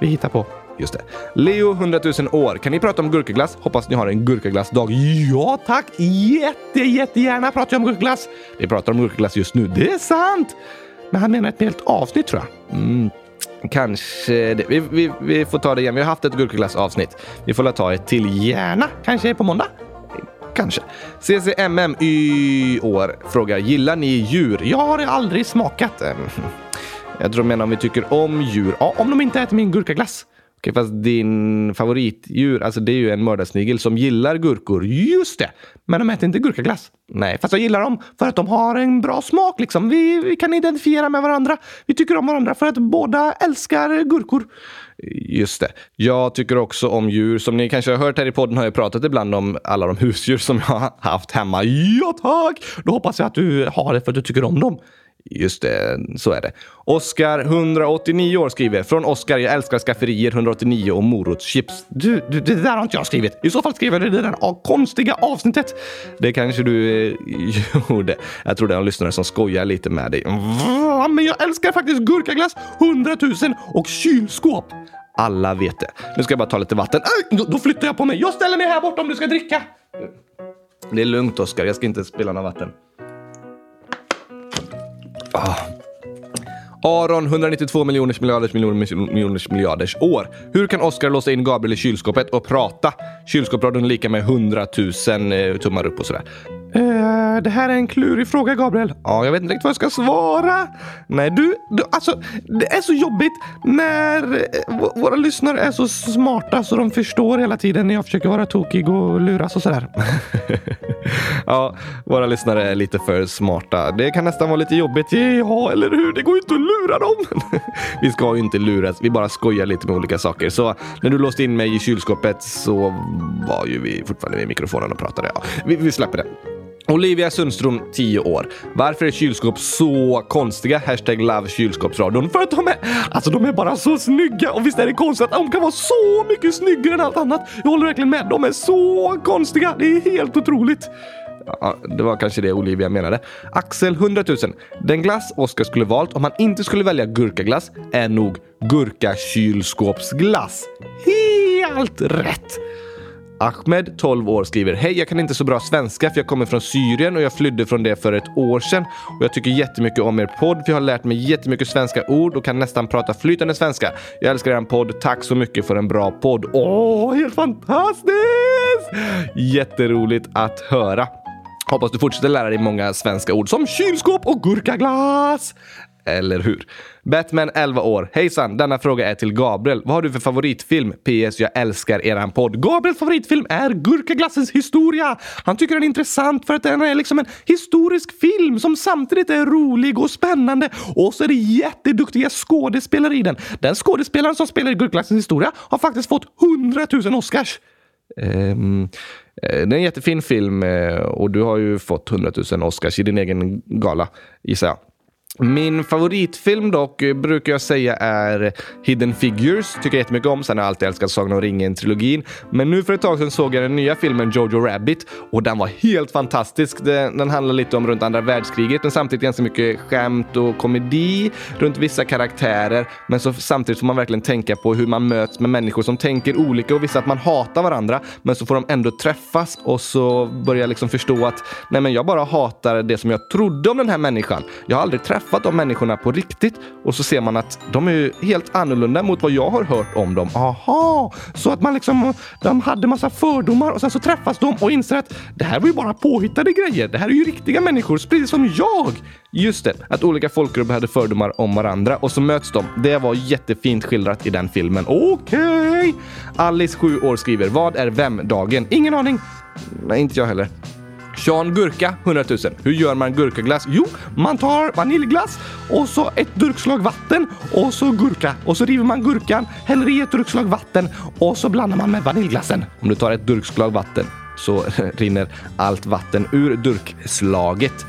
Vi hittar på. Just det. Leo, 100 000 år. Kan ni prata om gurkaglass? Hoppas ni har en gurkaglassdag. Ja tack! Jätte, jättegärna pratar jag om gurkaglass. Vi pratar om gurkaglass just nu. Det är sant! Men han menar ett helt avsnitt tror jag. Mm. Kanske det. Vi, vi, vi får ta det igen. Vi har haft ett gurkaglassavsnitt. Vi får ta ett till gärna. Kanske på måndag? Kanske. CCMM i år frågar Gillar ni djur? Jag har aldrig smakat. Jag tror de menar om vi tycker om djur. Ja, om de inte äter min gurkaglass. Okej, fast din favoritdjur, alltså det är ju en mördarsnigel som gillar gurkor. Just det! Men de äter inte gurkaglass. Nej, fast jag gillar dem för att de har en bra smak liksom. Vi, vi kan identifiera med varandra. Vi tycker om varandra för att båda älskar gurkor. Just det. Jag tycker också om djur. Som ni kanske har hört här i podden har jag pratat ibland om alla de husdjur som jag har haft hemma. Ja tack! Då hoppas jag att du har det för att du tycker om dem. Just det, så är det. Oskar, 189 år, skriver från Oskar. Jag älskar skafferier 189 och morotschips. Du, du, det där har inte jag skrivit. I så fall skrev jag det där konstiga avsnittet. Det kanske du eh, gjorde. Jag tror det är en lyssnare som skojar lite med dig. Va? Men jag älskar faktiskt gurkaglass 100 000 och kylskåp. Alla vet det. Nu ska jag bara ta lite vatten. Äh, då, då flyttar jag på mig. Jag ställer mig här borta om du ska dricka. Det är lugnt Oskar, jag ska inte spilla något vatten. Ah. Aron, 192 miljoners miljarders miljoners miljoners miljarders år. Hur kan Oskar låsa in Gabriel i kylskåpet och prata? Kylskåpsradion lika med 100 000 eh, tummar upp och sådär. Uh, det här är en klurig fråga, Gabriel. Ja, jag vet inte riktigt vad jag ska svara. Nej, du, du alltså, det är så jobbigt när uh, våra lyssnare är så smarta så de förstår hela tiden när jag försöker vara tokig och luras och sådär. ja, våra lyssnare är lite för smarta. Det kan nästan vara lite jobbigt. Ja, eller hur? Det går ju inte att lura dem. vi ska ju inte luras. Vi bara skojar lite med olika saker. Så när du låste in mig i kylskåpet så var ju vi fortfarande med mikrofonen och pratade. Ja, vi, vi släpper det. Olivia Sundström, 10 år. Varför är kylskåp så konstiga? Hashtag love kylskåpsradion. För att de är, alltså de är bara så snygga. Och visst är det konstigt att de kan vara så mycket snyggare än allt annat. Jag håller verkligen med. De är så konstiga. Det är helt otroligt. Ja, det var kanske det Olivia menade. Axel 100 000. Den glass Oskar skulle valt om han inte skulle välja gurkaglass är nog gurkakylskåpsglass. Helt rätt! Ahmed, 12 år, skriver Hej, jag kan inte så bra svenska för jag kommer från Syrien och jag flydde från det för ett år sedan. Och jag tycker jättemycket om er podd för jag har lärt mig jättemycket svenska ord och kan nästan prata flytande svenska. Jag älskar er podd. Tack så mycket för en bra podd. Åh, helt fantastiskt! Jätteroligt att höra. Hoppas du fortsätter lära dig många svenska ord som kylskåp och gurkaglass. Eller hur? Batman 11 år. Hejsan! Denna fråga är till Gabriel. Vad har du för favoritfilm? PS. Jag älskar eran podd. Gabriels favoritfilm är Gurkaglassens historia. Han tycker den är intressant för att den är liksom en historisk film som samtidigt är rolig och spännande. Och så är det jätteduktiga skådespelare i den. Den skådespelaren som spelar i Gurkaglassens historia har faktiskt fått 100 000 Oscars. Um, det är en jättefin film eh, och du har ju fått 100 000 Oscars i din egen gala, gissar jag. Min favoritfilm dock eh, brukar jag säga är Hidden Figures. Tycker jag jättemycket om. Sen har jag alltid älskat Sagan om ringen-trilogin. Men nu för ett tag sedan såg jag den nya filmen Jojo Rabbit och den var helt fantastisk. Den, handlar lite om runt andra världskriget men samtidigt ganska mycket skämt och komedi runt vissa karaktärer. Men så samtidigt får man verkligen tänka på hur man möts med människor som tänker olika och vissa att man hatar varandra. Men så får de ändå träffas och så börjar jag liksom förstå att nej men jag bara hatar det som jag trodde om den här människan. Jag har aldrig träffat träffat de människorna på riktigt och så ser man att de är helt annorlunda mot vad jag har hört om dem. Aha, så att man liksom, de hade massa fördomar och sen så träffas de och inser att det här var ju bara påhittade grejer. Det här är ju riktiga människor, precis som jag. Just det, att olika folkgrupper hade fördomar om varandra och så möts de. Det var jättefint skildrat i den filmen. Okej! Okay. Alice, 7 år, skriver Vad är vem-dagen? Ingen aning. Nej, inte jag heller. Sean Gurka 100 000. Hur gör man gurkaglass? Jo, man tar vaniljglass och så ett durkslag vatten och så gurka och så river man gurkan, häller i ett durkslag vatten och så blandar man med vaniljglassen. Om du tar ett durkslag vatten så rinner allt vatten ur durkslaget.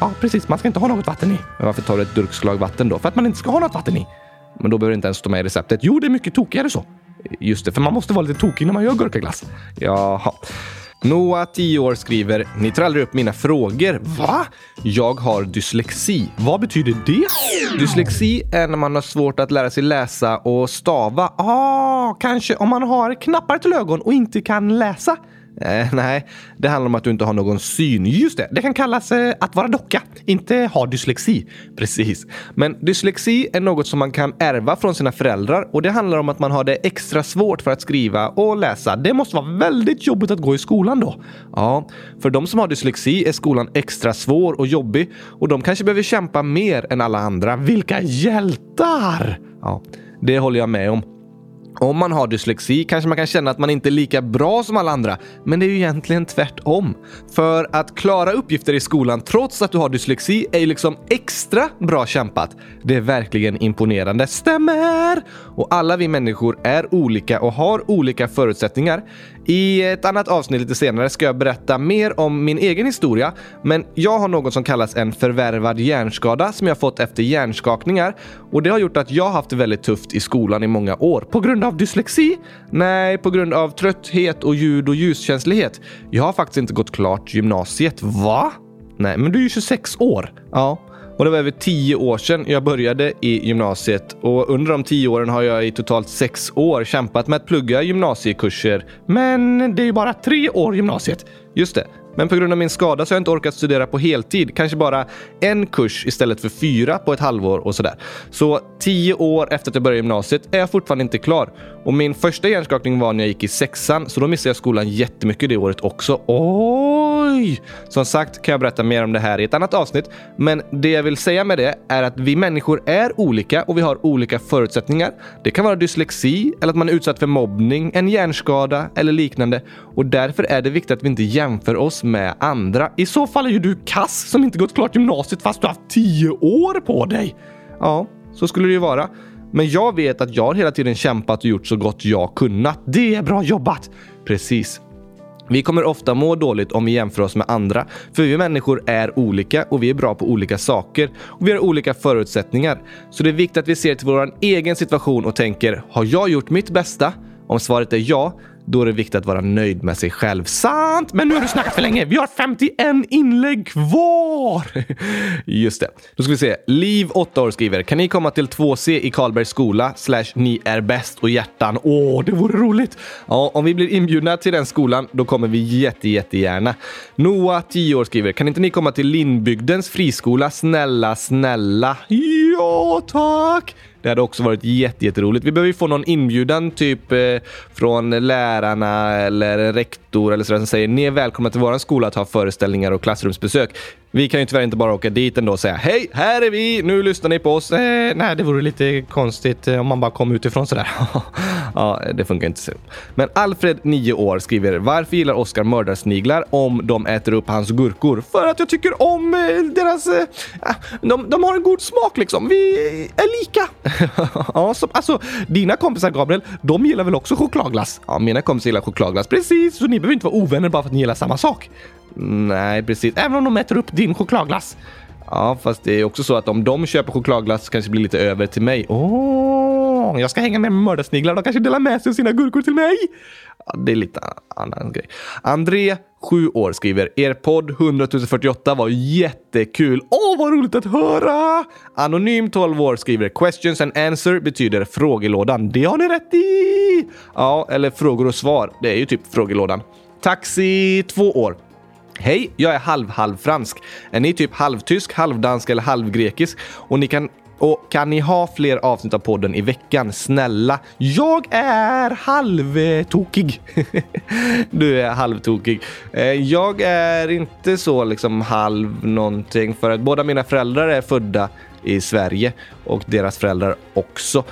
Ja, precis. Man ska inte ha något vatten i. Men varför tar du ett durkslag vatten då? För att man inte ska ha något vatten i. Men då behöver det inte ens stå med i receptet. Jo, det är mycket tokigare så. Just det, för man måste vara lite tokig när man gör gurkaglass. Jaha. Noah, 10 år, skriver “Ni tar aldrig upp mina frågor.” Va? Jag har dyslexi. Vad betyder det? Dyslexi är när man har svårt att lära sig läsa och stava. Ah, kanske om man har knappar till ögon och inte kan läsa. Eh, nej, det handlar om att du inte har någon syn. Just det, det kan kallas eh, att vara docka, inte ha dyslexi. Precis. Men dyslexi är något som man kan ärva från sina föräldrar och det handlar om att man har det extra svårt för att skriva och läsa. Det måste vara väldigt jobbigt att gå i skolan då. Ja, för de som har dyslexi är skolan extra svår och jobbig och de kanske behöver kämpa mer än alla andra. Vilka hjältar! Ja, det håller jag med om. Om man har dyslexi kanske man kan känna att man inte är lika bra som alla andra, men det är ju egentligen tvärtom. För att klara uppgifter i skolan trots att du har dyslexi är ju liksom extra bra kämpat. Det är verkligen imponerande. Stämmer! Och alla vi människor är olika och har olika förutsättningar. I ett annat avsnitt lite senare ska jag berätta mer om min egen historia, men jag har något som kallas en förvärvad hjärnskada som jag fått efter hjärnskakningar och det har gjort att jag haft det väldigt tufft i skolan i många år. På grund av dyslexi? Nej, på grund av trötthet och ljud och ljuskänslighet. Jag har faktiskt inte gått klart gymnasiet. Va? Nej, men du är ju 26 år. Ja. Och det var över tio år sedan jag började i gymnasiet och under de tio åren har jag i totalt sex år kämpat med att plugga gymnasiekurser. Men det är ju bara tre år gymnasiet. Just det. Men på grund av min skada så har jag inte orkat studera på heltid. Kanske bara en kurs istället för fyra på ett halvår och sådär. Så tio år efter att jag började gymnasiet är jag fortfarande inte klar. Och min första hjärnskakning var när jag gick i sexan, så då missade jag skolan jättemycket det året också. Oj! Som sagt kan jag berätta mer om det här i ett annat avsnitt, men det jag vill säga med det är att vi människor är olika och vi har olika förutsättningar. Det kan vara dyslexi eller att man är utsatt för mobbning, en hjärnskada eller liknande och därför är det viktigt att vi inte jämför oss med andra. I så fall är ju du kass som inte gått klart gymnasiet fast du har haft tio år på dig. Ja, så skulle det ju vara. Men jag vet att jag hela tiden kämpat och gjort så gott jag kunnat. Det är bra jobbat! Precis. Vi kommer ofta må dåligt om vi jämför oss med andra, för vi människor är olika och vi är bra på olika saker och vi har olika förutsättningar. Så det är viktigt att vi ser till vår egen situation och tänker, har jag gjort mitt bästa? Om svaret är ja, då är det viktigt att vara nöjd med sig själv. Sant! Men nu har du snackat för länge. Vi har 51 inlägg kvar! Just det. Då ska vi se. Liv, 8 år, skriver. Kan ni komma till 2C i Karlbergs skola? Slash ni är bäst och hjärtan. Åh, det vore roligt! Ja, om vi blir inbjudna till den skolan, då kommer vi jätte, jättegärna. Noah, 10 år, skriver. Kan inte ni komma till Lindbygdens friskola? Snälla, snälla. Ja, tack! Det hade också varit jätteroligt. Vi behöver ju få någon inbjudan typ eh, från lärarna eller rektor eller sådär som säger ni är välkomna till vår skola att ha föreställningar och klassrumsbesök. Vi kan ju tyvärr inte bara åka dit ändå och säga hej, här är vi, nu lyssnar ni på oss. Eh, nej, det vore lite konstigt eh, om man bara kom utifrån sådär. ja, det funkar inte så. Men Alfred, 9 år, skriver varför gillar Oscar mördarsniglar om de äter upp hans gurkor? För att jag tycker om eh, deras... Eh, ah, de, de har en god smak liksom. Vi är lika. ja, så, alltså, dina kompisar Gabriel, de gillar väl också chokladglass? Ja, mina kompisar gillar chokladglass. Precis, så ni behöver inte vara ovänner bara för att ni gillar samma sak. Nej, precis. Även om de äter upp din chokladglass. Ja, fast det är också så att om de köper chokladglass kanske det blir lite över till mig. Åh, oh, jag ska hänga med mördarsniglar. De kanske delar med sig av sina gurkor till mig. Ja, det är lite annan grej. André, 7 år, skriver er podd 100 048 var jättekul. Åh, vad roligt att höra! Anonym 12 år skriver questions and answer betyder frågelådan. Det har ni rätt i! Ja, eller frågor och svar. Det är ju typ frågelådan. Taxi 2 år. Hej, jag är halv-halv-fransk. Är ni typ halvtysk, halvdansk eller halvgrekisk? Och ni kan och kan ni ha fler avsnitt av podden i veckan? Snälla. Jag är halvtokig. du är halvtokig. Eh, jag är inte så liksom halv någonting för att båda mina föräldrar är födda i Sverige och deras föräldrar också.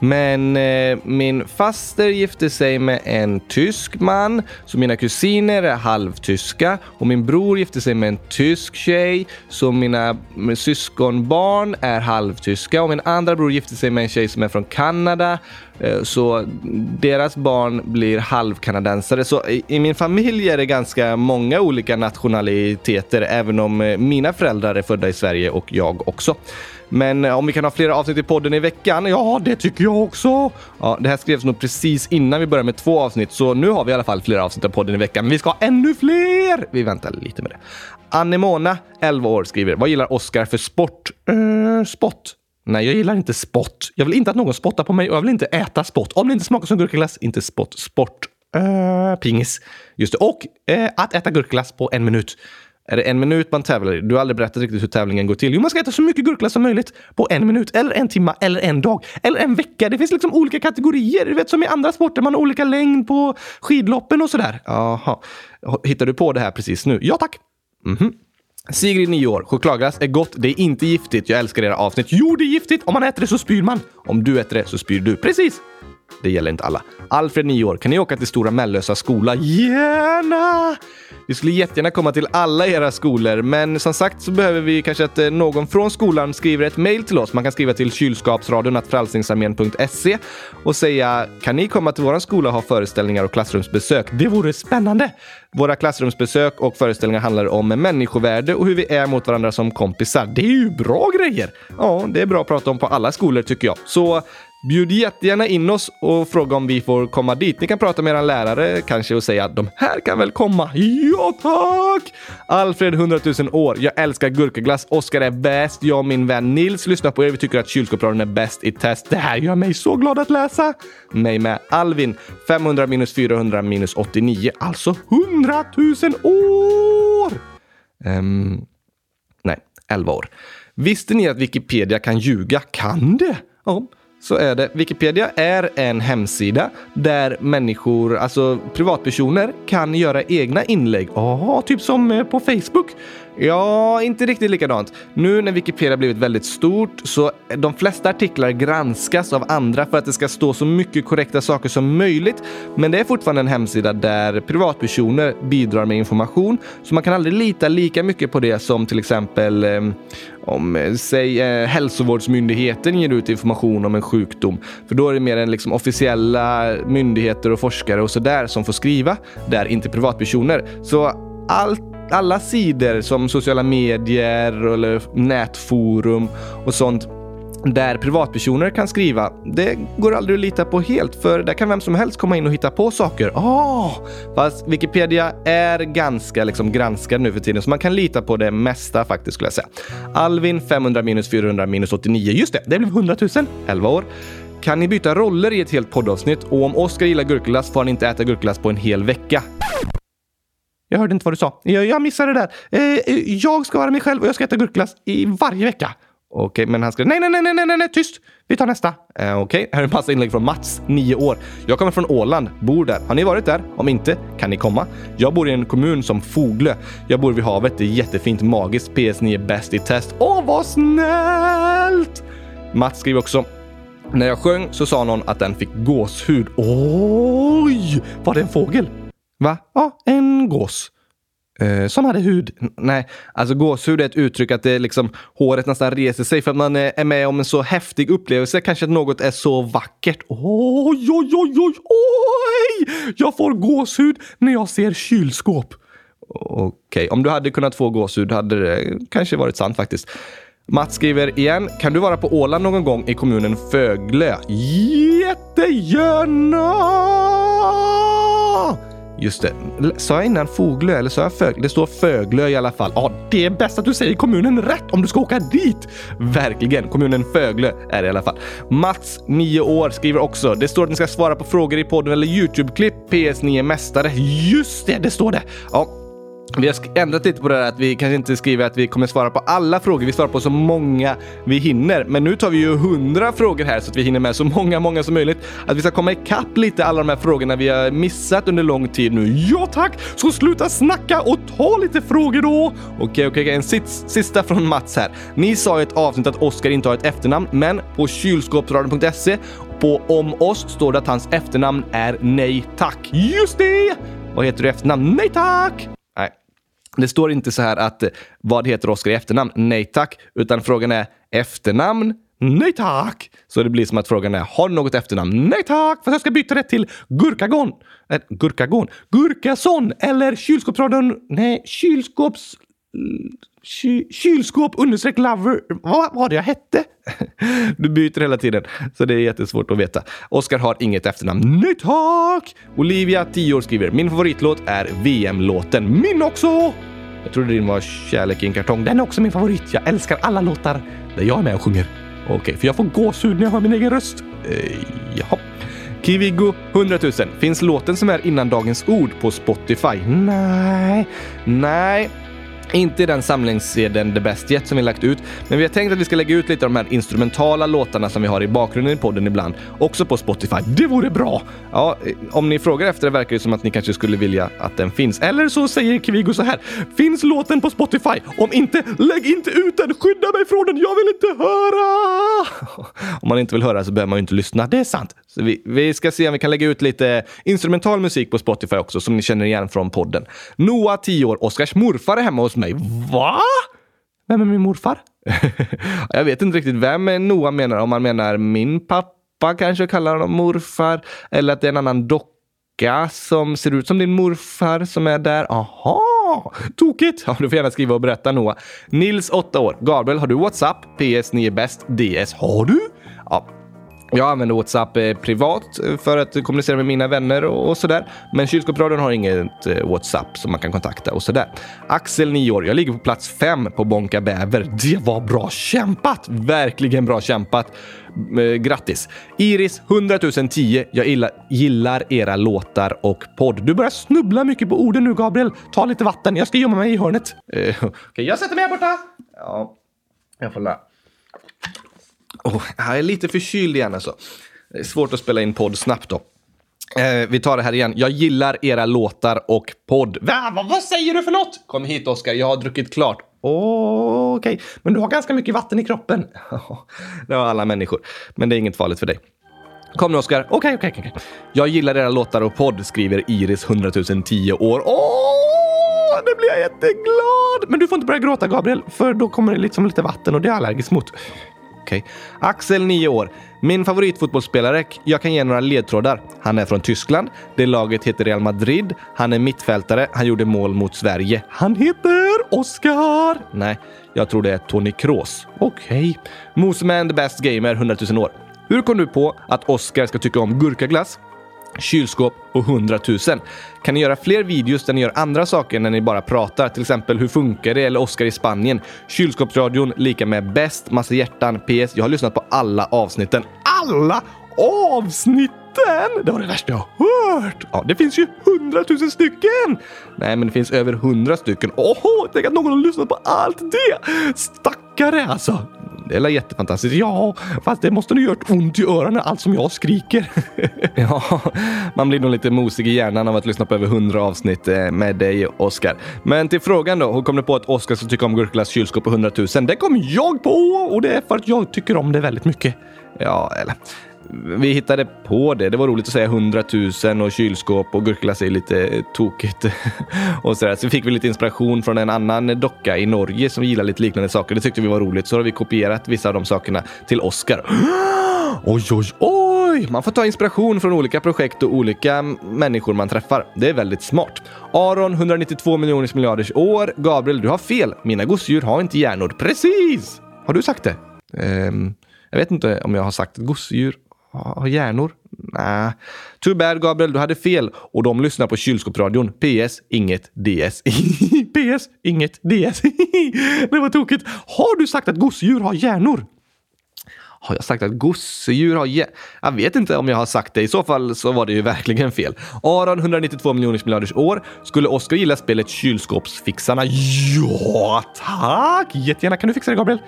Men eh, min faster gifte sig med en tysk man, så mina kusiner är halvtyska. Och min bror gifte sig med en tysk tjej, så mina syskonbarn är halvtyska. Och min andra bror gifte sig med en tjej som är från Kanada. Eh, så deras barn blir halvkanadensare. Så i min familj är det ganska många olika nationaliteter, även om eh, mina föräldrar är födda i Sverige och jag också. Men eh, om vi kan ha flera avsnitt i podden i veckan? Ja, det tycker jag också. Ja, det här skrevs nog precis innan vi började med två avsnitt, så nu har vi i alla fall flera avsnitt av podden i veckan. Men vi ska ha ännu fler! Vi väntar lite med det. Anemona, 11 år, skriver Vad gillar Oscar för sport? Uh, Spott? Nej, jag gillar inte spott. Jag vill inte att någon spottar på mig och jag vill inte äta spott. Om det inte smakar som gurkaglass, inte spott. Sport. Uh, pingis. Just det. Och uh, att äta gurkaglass på en minut. Är det en minut man tävlar i? Du har aldrig berättat riktigt hur tävlingen går till. Jo, man ska äta så mycket gurkglass som möjligt på en minut, eller en timme, eller en dag, eller en vecka. Det finns liksom olika kategorier. Du vet som i andra sporter, man har olika längd på skidloppen och sådär. Jaha. Hittar du på det här precis nu? Ja, tack. Mm -hmm. Sigrid, 9 år. Chokladglass är gott. Det är inte giftigt. Jag älskar era avsnitt. Jo, det är giftigt. Om man äter det så spyr man. Om du äter det så spyr du. Precis. Det gäller inte alla. Alfred, 9 år. Kan ni åka till Stora Mellösa skola? Gärna! Vi skulle jättegärna komma till alla era skolor, men som sagt så behöver vi kanske att eh, någon från skolan skriver ett mejl till oss. Man kan skriva till kylskapsradion frälsningsarmén.se och säga kan ni komma till vår skola och ha föreställningar och klassrumsbesök? Det vore spännande! Våra klassrumsbesök och föreställningar handlar om människovärde och hur vi är mot varandra som kompisar. Det är ju bra grejer! Ja, det är bra att prata om på alla skolor tycker jag. Så Bjud jättegärna in oss och fråga om vi får komma dit. Ni kan prata med er lärare kanske och säga att de här kan väl komma. Ja tack! Alfred 100 000 år. Jag älskar gurkaglass. Oskar är bäst. Jag och min vän Nils lyssnar på er. Vi tycker att kylskåpsradion är bäst i test. Det här gör mig så glad att läsa. Mig med. Alvin 500 minus 400 minus 89. Alltså 100 000 år! Um, nej, 11 år. Visste ni att Wikipedia kan ljuga? Kan det? Ja så är det. Wikipedia är en hemsida där människor, alltså privatpersoner, kan göra egna inlägg. Ja, typ som eh, på Facebook. Ja, inte riktigt likadant. Nu när Wikipedia blivit väldigt stort så de flesta artiklar granskas av andra för att det ska stå så mycket korrekta saker som möjligt. Men det är fortfarande en hemsida där privatpersoner bidrar med information, så man kan aldrig lita lika mycket på det som till exempel ehm, eh, om, säg, eh, hälsovårdsmyndigheten ger ut information om en sjukdom. För då är det mer än liksom officiella myndigheter och forskare och sådär som får skriva, där inte privatpersoner. Så allt alla sidor som sociala medier eller nätforum och sånt där privatpersoner kan skriva, det går aldrig att lita på helt för där kan vem som helst komma in och hitta på saker. Oh! Fast Wikipedia är ganska liksom granskad nu för tiden så man kan lita på det mesta faktiskt skulle jag säga. Alvin 500 minus 400 minus 89. Just det, det blev 100 000. 11 år. Kan ni byta roller i ett helt poddavsnitt? Och om Oskar gillar gurkglass får han inte äta gurkglass på en hel vecka. Jag hörde inte vad du sa. Jag, jag missade det där. Eh, jag ska vara mig själv och jag ska äta gurkglass i varje vecka. Okej, okay, men han skrev nej, nej, nej, nej, nej, nej, tyst! Vi tar nästa. Eh, Okej, okay. här är en massa inlägg från Mats, 9 år. Jag kommer från Åland, bor där. Har ni varit där? Om inte, kan ni komma? Jag bor i en kommun som Foglö. Jag bor vid havet. Det är jättefint, magiskt. PS9 är bäst i test. Åh, vad snällt! Mats skriver också när jag sjöng så sa någon att den fick gåshud. Oj! Var det en fågel? Va? Ja, en gås. Eh, som hade hud. Nej, alltså gåshud är ett uttryck att det liksom håret nästan reser sig för att man är med om en så häftig upplevelse. Kanske att något är så vackert. Oj, oj, oj, oj, oj! Jag får gåshud när jag ser kylskåp. Okej, okay. om du hade kunnat få gåshud hade det kanske varit sant faktiskt. Mats skriver igen. Kan du vara på Åland någon gång i kommunen Föglö? Jättegärna! Just det. Sa jag innan Foglö eller sa jag Föglö? Det står Föglö i alla fall. Ja, det är bäst att du säger kommunen rätt om du ska åka dit. Verkligen. Kommunen Föglö är det i alla fall. Mats, 9 år, skriver också. Det står att ni ska svara på frågor i podden eller Youtube-klipp. PS9 Mästare. Just det, det står det. Ja, vi har ändrat lite på det där att vi kanske inte skriver att vi kommer svara på alla frågor. Vi svarar på så många vi hinner. Men nu tar vi ju hundra frågor här så att vi hinner med så många, många som möjligt. Att vi ska komma ikapp lite alla de här frågorna vi har missat under lång tid nu. Ja tack! Så sluta snacka och ta lite frågor då! Okej, okej, okej. En sista från Mats här. Ni sa i ett avsnitt att Oskar inte har ett efternamn, men på kylskåpsradion.se på om oss står det att hans efternamn är Nej Tack. Just det! Vad heter du efternamn? Nej Tack! Det står inte så här att eh, vad heter Oskar i efternamn? Nej tack, utan frågan är efternamn Nej tack! Så det blir som att frågan är, har du något efternamn? Nej tack, Fast jag ska byta det till Gurkagon. Äh, gurkagon? Gurkason eller kylskåpsradion? Nej, kylskåps... Ky kylskåp understreck lover. Vad var det jag hette? Du byter hela tiden, så det är jättesvårt att veta. Oskar har inget efternamn. Nej tack! Olivia, 10 år, skriver min favoritlåt är VM-låten. Min också! Jag trodde din var Kärlek i en kartong. Den är också min favorit. Jag älskar alla låtar där jag är med och sjunger. Okej, okay, för jag får gåshud när jag hör min egen röst. Eh, jaha. Kivigo 100 000. Finns låten som är innan dagens ord på Spotify? Nej, nej. Inte i den samlingssedeln The Best Yet som vi lagt ut, men vi har tänkt att vi ska lägga ut lite av de här instrumentala låtarna som vi har i bakgrunden i podden ibland, också på Spotify. Det vore bra! Ja, eh, om ni frågar efter det verkar det som att ni kanske skulle vilja att den finns. Eller så säger Kvigo så här. Finns låten på Spotify? Om inte, lägg inte ut den! Skydda mig från den! Jag vill inte höra! om man inte vill höra så behöver man ju inte lyssna. Det är sant. Så vi, vi ska se om vi kan lägga ut lite instrumental musik på Spotify också, som ni känner igen från podden. Noah, 10 år, Oskars morfar är hemma hos mig. Va? Vem är min morfar? jag vet inte riktigt vem Noah menar. Om man menar min pappa kanske kallar honom morfar. Eller att det är en annan docka som ser ut som din morfar som är där. Aha! Tokigt! Ja, du får gärna skriva och berätta Noah. Nils, 8 år. Gabriel, har du WhatsApp? PS, ni är bäst. DS, har du? Ja, jag använder WhatsApp eh, privat eh, för att kommunicera med mina vänner och, sådär. Men Kylskåpsradion har inget eh, WhatsApp som man kan kontakta och sådär. Axel, 9 år. Jag ligger på plats 5 på Bonka Bäver. Det var bra kämpat! Verkligen bra kämpat. Grattis! Iris, 100 010. Jag gillar, gillar era låtar och podd. Du börjar snubbla mycket på orden nu, Gabriel. Ta lite vatten. Jag ska gömma mig i hörnet. Okej, okay, jag sätter mig här borta. Ja, jag får lära. Oh, jag är lite förkyld igen alltså. Det är svårt att spela in podd snabbt då. Eh, vi tar det här igen. Jag gillar era låtar och podd. Va, va, vad säger du för något? Kom hit Oskar, jag har druckit klart. Okej, okay. men du har ganska mycket vatten i kroppen. det har alla människor, men det är inget farligt för dig. Kom nu Oskar. Okej, okay, okej, okay, okej. Jag gillar era låtar och podd, skriver Iris 100 010 år. Åh, nu blir jag jätteglad! Men du får inte börja gråta Gabriel, för då kommer det liksom lite vatten och det är jag allergisk mot. Okej. Okay. Axel, 9 år. Min favoritfotbollsspelare, jag kan ge några ledtrådar. Han är från Tyskland. Det laget heter Real Madrid. Han är mittfältare. Han gjorde mål mot Sverige. Han heter Oscar! Nej, jag tror det är Tony Kroos. Okej. Okay. Moseman the best gamer, 100 000 år. Hur kom du på att Oscar ska tycka om gurkaglass? Kylskåp och 100 000. Kan ni göra fler videos där ni gör andra saker när ni bara pratar? Till exempel hur funkar det? Eller Oscar i Spanien. Kylskåpsradion lika med bäst, massa hjärtan. PS. Jag har lyssnat på alla avsnitten. Alla avsnitten! Det var det värsta jag hört! Ja, det finns ju hundratusen stycken! Nej, men det finns över hundra stycken. Åh, tänk att någon har lyssnat på allt det! Stackare alltså! Det är jättefantastiskt. Ja, fast det måste nog gjort ont i öronen allt som jag skriker. ja, man blir nog lite mosig i hjärnan av att lyssna på över hundra avsnitt eh, med dig, Oskar. Men till frågan då. Hur kom du på att Oskar ska tycka om Gurklas kylskåp på 100 000? Det kom jag på och det är för att jag tycker om det väldigt mycket. Ja, eller vi hittade på det. Det var roligt att säga 100 000 och kylskåp och gurkglass är lite tokigt. och så, så fick vi lite inspiration från en annan docka i Norge som gillar lite liknande saker. Det tyckte vi var roligt. Så har vi kopierat vissa av de sakerna till Oscar. oj, oj, oj! Man får ta inspiration från olika projekt och olika människor man träffar. Det är väldigt smart. Aron, 192 miljoners miljarders år. Gabriel, du har fel. Mina gosedjur har inte hjärnor. Precis! Har du sagt det? Um, jag vet inte om jag har sagt gosedjur har hjärnor? Nej. Too bad Gabriel, du hade fel. Och de lyssnar på kylskåpsradion. PS. Inget DS. PS. Inget DS. det var tokigt. Har du sagt att gosedjur har hjärnor? Har jag sagt att gosedjur har hjärnor? Jag vet inte om jag har sagt det. I så fall så var det ju verkligen fel. Aron, 192 miljoners miljarders år. Skulle Oskar gilla spelet Kylskåpsfixarna? Ja, tack! Jättegärna. Kan du fixa det, Gabriel?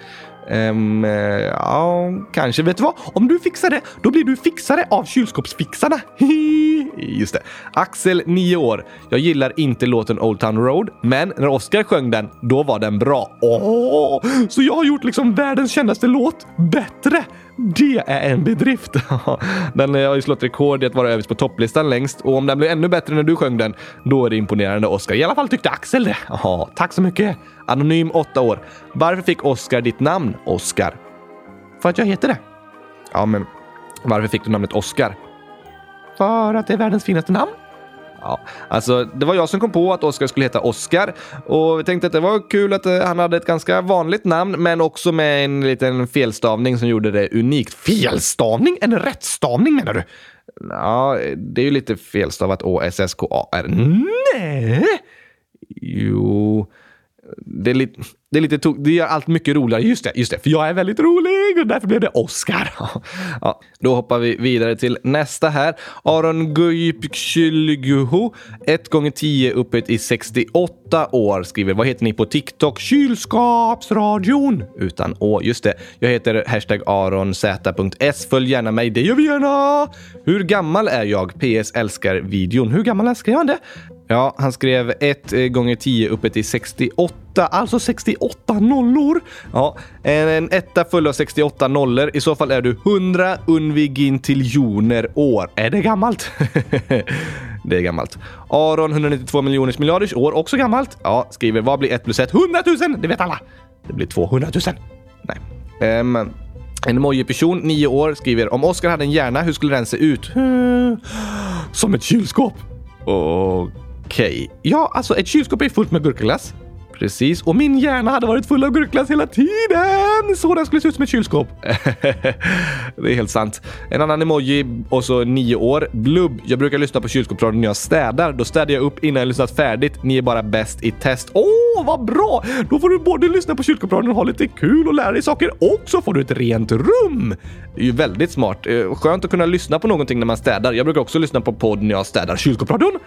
Um, ja, kanske. Vet du vad? Om du fixar det, då blir du fixare av kylskåpsfixarna. Just det. Axel, 9 år. Jag gillar inte låten Old Town Road, men när Oscar sjöng den, då var den bra. Åh, så jag har gjort liksom världens kändaste låt bättre. Det är en bedrift. den har ju slått rekord i att vara överst på topplistan längst och om den blev ännu bättre när du sjöng den, då är det imponerande Oscar. I alla fall tyckte Axel det. Ja, tack så mycket. Anonym 8 år. Varför fick Oscar ditt namn, Oscar? För att jag heter det. Ja, men varför fick du namnet Oscar? För att det är världens finaste namn. Ja, alltså det var jag som kom på att Oscar skulle heta Oscar och vi tänkte att det var kul att eh, han hade ett ganska vanligt namn men också med en liten felstavning som gjorde det unikt. Felstavning? En rättstavning menar du? Ja, det är ju lite felstavat O-S-S-K-A-R. Nej! Jo, det är lite, det är lite to- Det gör allt mycket roligare. Just det, just det. För jag är väldigt rolig och därför blev det Oscar. ja, då hoppar vi vidare till nästa här. Aron Guypkylguho, 1 gånger 10 upphöjt i 68 år, skriver. Vad heter ni på TikTok? Kylskapsradion! Utan Å, just det. Jag heter hashtag aronz.s. Följ gärna mig, det gör vi gärna! Hur gammal är jag? PS älskar videon. Hur gammal älskar jag det? Ja, han skrev 1 eh, gånger 10 uppe till 68, alltså 68 nollor. Ja, en, en etta full av 68 nollor. I så fall är du 100 unvigintiljoner år. Är det gammalt? det är gammalt. Aron 192 miljoners miljarders år, också gammalt. Ja, skriver vad blir 1 plus 1? 100 000! Det vet alla. Det blir 200 000. Nej. Um, en emoji-person, 9 år, skriver om Oscar hade en hjärna, hur skulle den se ut? Som ett kylskåp. Okej. Okej, Ja, alltså ett kylskåp är fullt med gurkaglass. Precis, och min hjärna hade varit full av gurkglass hela tiden! Så den skulle se ut som ett kylskåp. det är helt sant. En annan emoji, och så nio år. Blubb. Jag brukar lyssna på kylskåpsradion när jag städar. Då städar jag upp innan jag lyssnat färdigt. Ni är bara bäst i test. Åh, oh, vad bra! Då får du både lyssna på kylskåpsradion och ha lite kul och lära dig saker och så får du ett rent rum. Det är ju väldigt smart. Eh, skönt att kunna lyssna på någonting när man städar. Jag brukar också lyssna på podd när jag städar. Kylskåpsradion?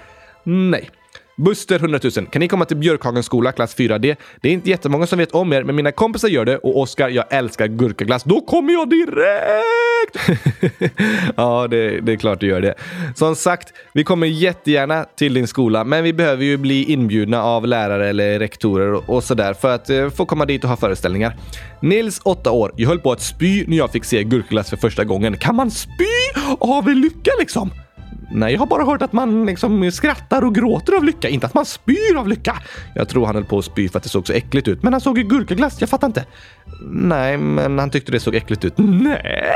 Nej. Buster 100 000. Kan ni komma till Björkhagens skola klass 4D? Det är inte jättemånga som vet om er, men mina kompisar gör det och Oskar, jag älskar gurkaglass. Då kommer jag direkt! ja, det, det är klart du gör det. Som sagt, vi kommer jättegärna till din skola, men vi behöver ju bli inbjudna av lärare eller rektorer och, och sådär för att eh, få komma dit och ha föreställningar. Nils, 8 år. Jag höll på att spy när jag fick se gurkaglass för första gången. Kan man spy av lycka liksom? Nej, jag har bara hört att man liksom skrattar och gråter av lycka, inte att man spyr av lycka. Jag tror han höll på att spy för att det såg så äckligt ut, men han såg ju gurkaglass. Jag fattar inte. Nej, men han tyckte det såg äckligt ut. Nej,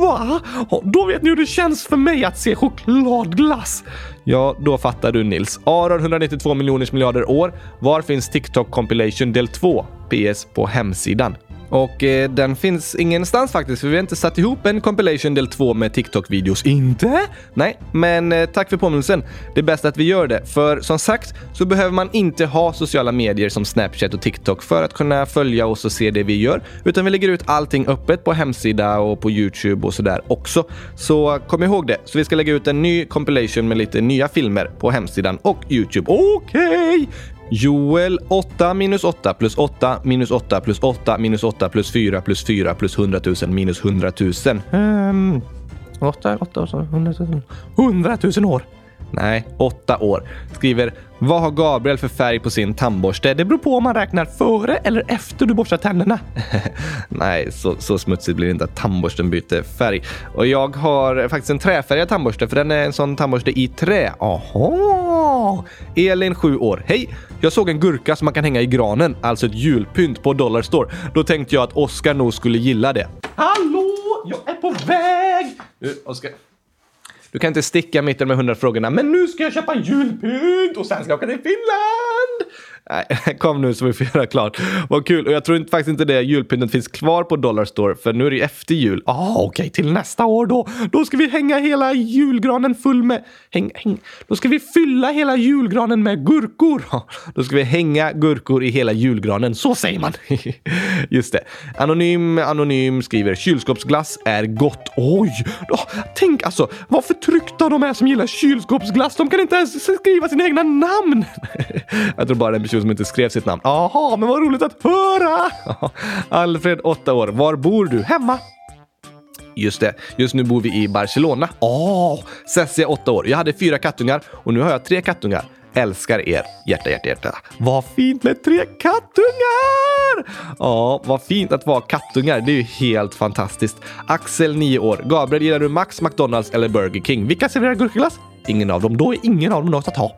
va? Då vet ni hur det känns för mig att se chokladglass. Ja, då fattar du Nils. Aron 192 miljoners miljarder år. Var finns TikTok compilation del 2? PS på hemsidan. Och eh, den finns ingenstans faktiskt, för vi har inte satt ihop en compilation del 2 med TikTok-videos. Inte? Nej, men eh, tack för påminnelsen. Det är bäst att vi gör det, för som sagt så behöver man inte ha sociala medier som Snapchat och TikTok för att kunna följa oss och se det vi gör, utan vi lägger ut allting öppet på hemsida och på Youtube och sådär också. Så kom ihåg det. Så vi ska lägga ut en ny compilation med lite nya filmer på hemsidan och Youtube. Okej! Okay. Joel 8 minus 8 plus 8 minus 8 plus 8 minus 8 plus 4 plus 4 plus 100 000 minus 100 000. Um, 8, 8, 100 000. 100 000 år. Nej, åtta år. Skriver vad har Gabriel för färg på sin tandborste? Det beror på om man räknar före eller efter du borstar tänderna. Nej, så, så smutsigt blir det inte att tandborsten byter färg. Och jag har faktiskt en träfärgad tandborste för den är en sån tandborste i trä. Aha! Elin, 7 år. Hej! Jag såg en gurka som man kan hänga i granen, alltså ett julpynt på Dollarstore. Då tänkte jag att Oskar nog skulle gilla det. Hallå! Jag är på väg! Oskar. Du kan inte sticka mitten med hundra frågorna. Men nu ska jag köpa en julpynt och sen ska jag åka till Finland! Nej, kom nu så vi får göra klart. Vad kul. Och jag tror inte, faktiskt inte det julpyntet finns kvar på Dollarstore för nu är det ju efter jul. Ah, okej, okay. till nästa år då. Då ska vi hänga hela julgranen full med... Häng, häng. Då ska vi fylla hela julgranen med gurkor. Då ska vi hänga gurkor i hela julgranen. Så säger man. Just det. Anonym, anonym skriver kylskåpsglass är gott. Oj! Oh, tänk alltså vad förtryckta de är som gillar kylskåpsglass. De kan inte ens skriva sina egna namn. jag tror bara det person som inte skrev sitt namn. Jaha, men vad roligt att höra! Alfred, 8 år. Var bor du? Hemma. Just det, just nu bor vi i Barcelona. Åh! Oh, Cessia, 8 år. Jag hade fyra kattungar och nu har jag tre kattungar. Älskar er. Hjärta, hjärta, hjärta. Vad fint med tre kattungar! Ja, vad fint att vara kattungar. Det är ju helt fantastiskt. Axel, 9 år. Gabriel, gillar du Max, McDonalds eller Burger King? Vilka serverar gurkaglass? Ingen av dem. Då är ingen av dem något att ha.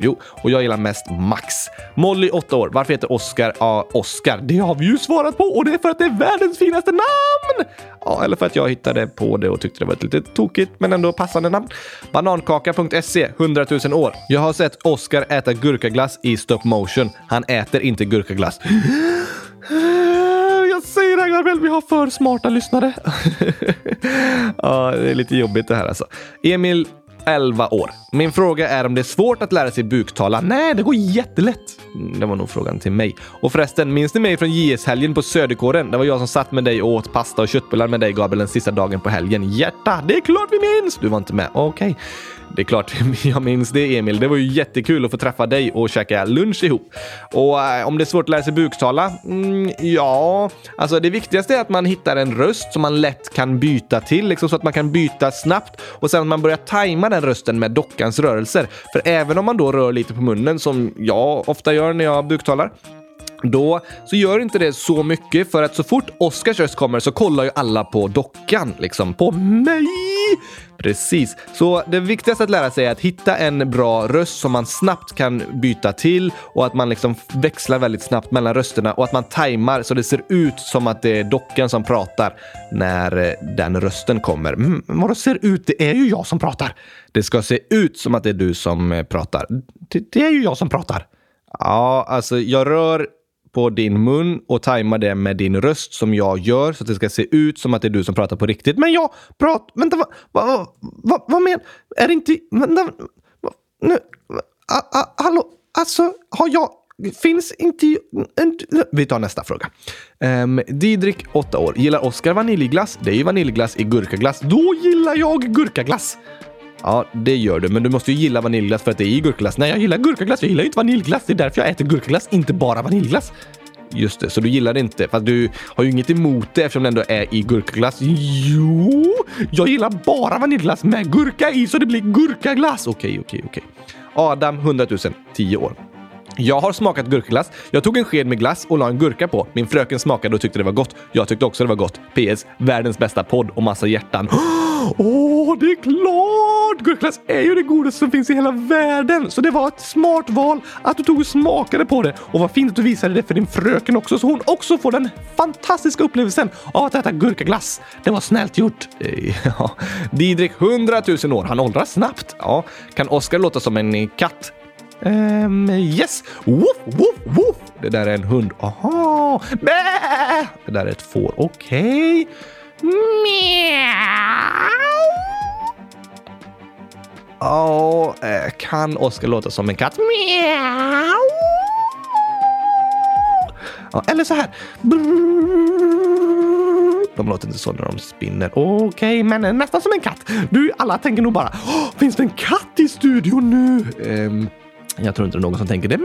Jo, och jag gillar mest Max. Molly, 8 år. Varför heter Oscar ja, Oscar? Det har vi ju svarat på och det är för att det är världens finaste namn! Ja, eller för att jag hittade på det och tyckte det var ett lite tokigt men ändå passande namn. Banankaka.se, 100 000 år. Jag har sett Oscar äta gurkaglass i stop motion. Han äter inte gurkaglass. Jag säger det Gabriel, vi har för smarta lyssnare. ja, det är lite jobbigt det här alltså. Emil 11 år. Min fråga är om det är svårt att lära sig buktala. Nej, det går jättelätt. Mm, Det var nog frågan till mig. Och förresten, minns ni mig från JS-helgen på Söderkåren? Det var jag som satt med dig och åt pasta och köttbullar med dig Gabriel den sista dagen på helgen. Hjärta, det är klart vi minns! Du var inte med. Okej. Det är klart jag minns det Emil. Det var ju jättekul att få träffa dig och käka lunch ihop. Och eh, om det är svårt att lära sig buktala? Mm, ja, alltså det viktigaste är att man hittar en röst som man lätt kan byta till, liksom så att man kan byta snabbt och sen att man börjar tajma den rösten med dockans rörelser. För även om man då rör lite på munnen som jag ofta gör när jag buktalar då så gör inte det så mycket för att så fort Oscars röst kommer så kollar ju alla på dockan, liksom på mig. Precis, så det viktigaste att lära sig är att hitta en bra röst som man snabbt kan byta till och att man liksom växlar väldigt snabbt mellan rösterna och att man tajmar så det ser ut som att det är dockan som pratar när eh, den rösten kommer. Mm, vadå ser ut? Det är ju jag som pratar. Det ska se ut som att det är du som eh, pratar. Det, det är ju jag som pratar. Ja, alltså jag rör på din mun och tajmar det med din röst som jag gör så att det ska se ut som att det är du som pratar på riktigt. Men jag pratar... Vänta, vad va, va, va, vad? Är det inte... Vänta, va, nu... A, a, hallå? Alltså, har jag... Finns inte... En, vi tar nästa fråga. Um, Didrik, 8 år. Gillar Oskar vaniljglass? Det är ju vaniljglass i gurkaglass. Då gillar jag gurkaglass! Ja, det gör du, men du måste ju gilla vaniljglass för att det är i gurkaglass. Nej, jag gillar gurkaglass. Jag gillar ju inte vaniljglass. Det är därför jag äter gurkaglass, inte bara vaniljglass. Just det, så du gillar det inte. Fast du har ju inget emot det eftersom det ändå är i gurkaglass. Jo, jag gillar bara vaniljglass med gurka i så det blir gurkaglass. Okej, okej, okej. Adam, 100 000, 10 år. Jag har smakat gurkaglass. Jag tog en sked med glass och la en gurka på. Min fröken smakade och tyckte det var gott. Jag tyckte också det var gott. PS. Världens bästa podd och massa hjärtan. Åh, oh, det är klart! Gurkaglass är ju det godaste som finns i hela världen. Så det var ett smart val att du tog och smakade på det. Och vad fint att du visade det för din fröken också så hon också får den fantastiska upplevelsen av att äta gurkaglass. Det var snällt gjort. Eh, ja. Didrik, 100 000 år. Han åldras snabbt. Ja. Kan Oskar låta som en katt? Um, yes! Woof, woof, woof! Det där är en hund. Aha! Bä! Det där är ett får. Okej. Miau! Ja, eh, kan Oskar låta som en katt? Miau! Ja, eller så här. De låter inte så när de spinner. Okej, men nästan som en katt. Du, alla tänker nog bara "Åh, Finns det en katt i studion nu? Um, jag tror inte det är någon som tänker det. Um,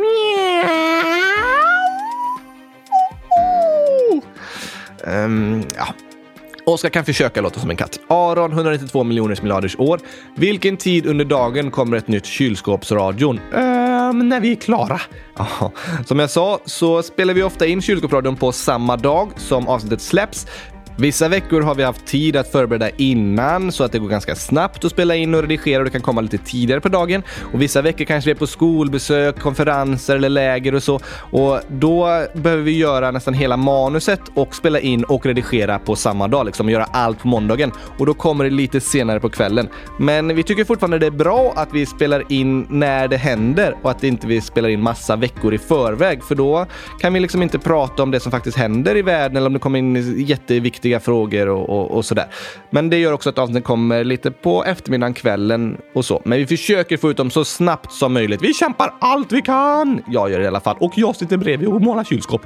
Ehm, ja. Oskar kan försöka låta som en katt. Aron, 192 miljoners miljarders år. Vilken tid under dagen kommer ett nytt kylskåpsradion? Ehm, när vi är klara. Som jag sa så spelar vi ofta in kylskåpsradion på samma dag som avsnittet släpps. Vissa veckor har vi haft tid att förbereda innan så att det går ganska snabbt att spela in och redigera och det kan komma lite tidigare på dagen. Och vissa veckor kanske vi är på skolbesök, konferenser eller läger och så. Och då behöver vi göra nästan hela manuset och spela in och redigera på samma dag, liksom göra allt på måndagen. Och då kommer det lite senare på kvällen. Men vi tycker fortfarande det är bra att vi spelar in när det händer och att inte vi spelar in massa veckor i förväg, för då kan vi liksom inte prata om det som faktiskt händer i världen eller om det kommer in jätteviktiga frågor och, och, och sådär. Men det gör också att avsnittet kommer lite på eftermiddagen, kvällen och så. Men vi försöker få ut dem så snabbt som möjligt. Vi kämpar allt vi kan! Jag gör det i alla fall. Och jag sitter bredvid och målar kylskåp.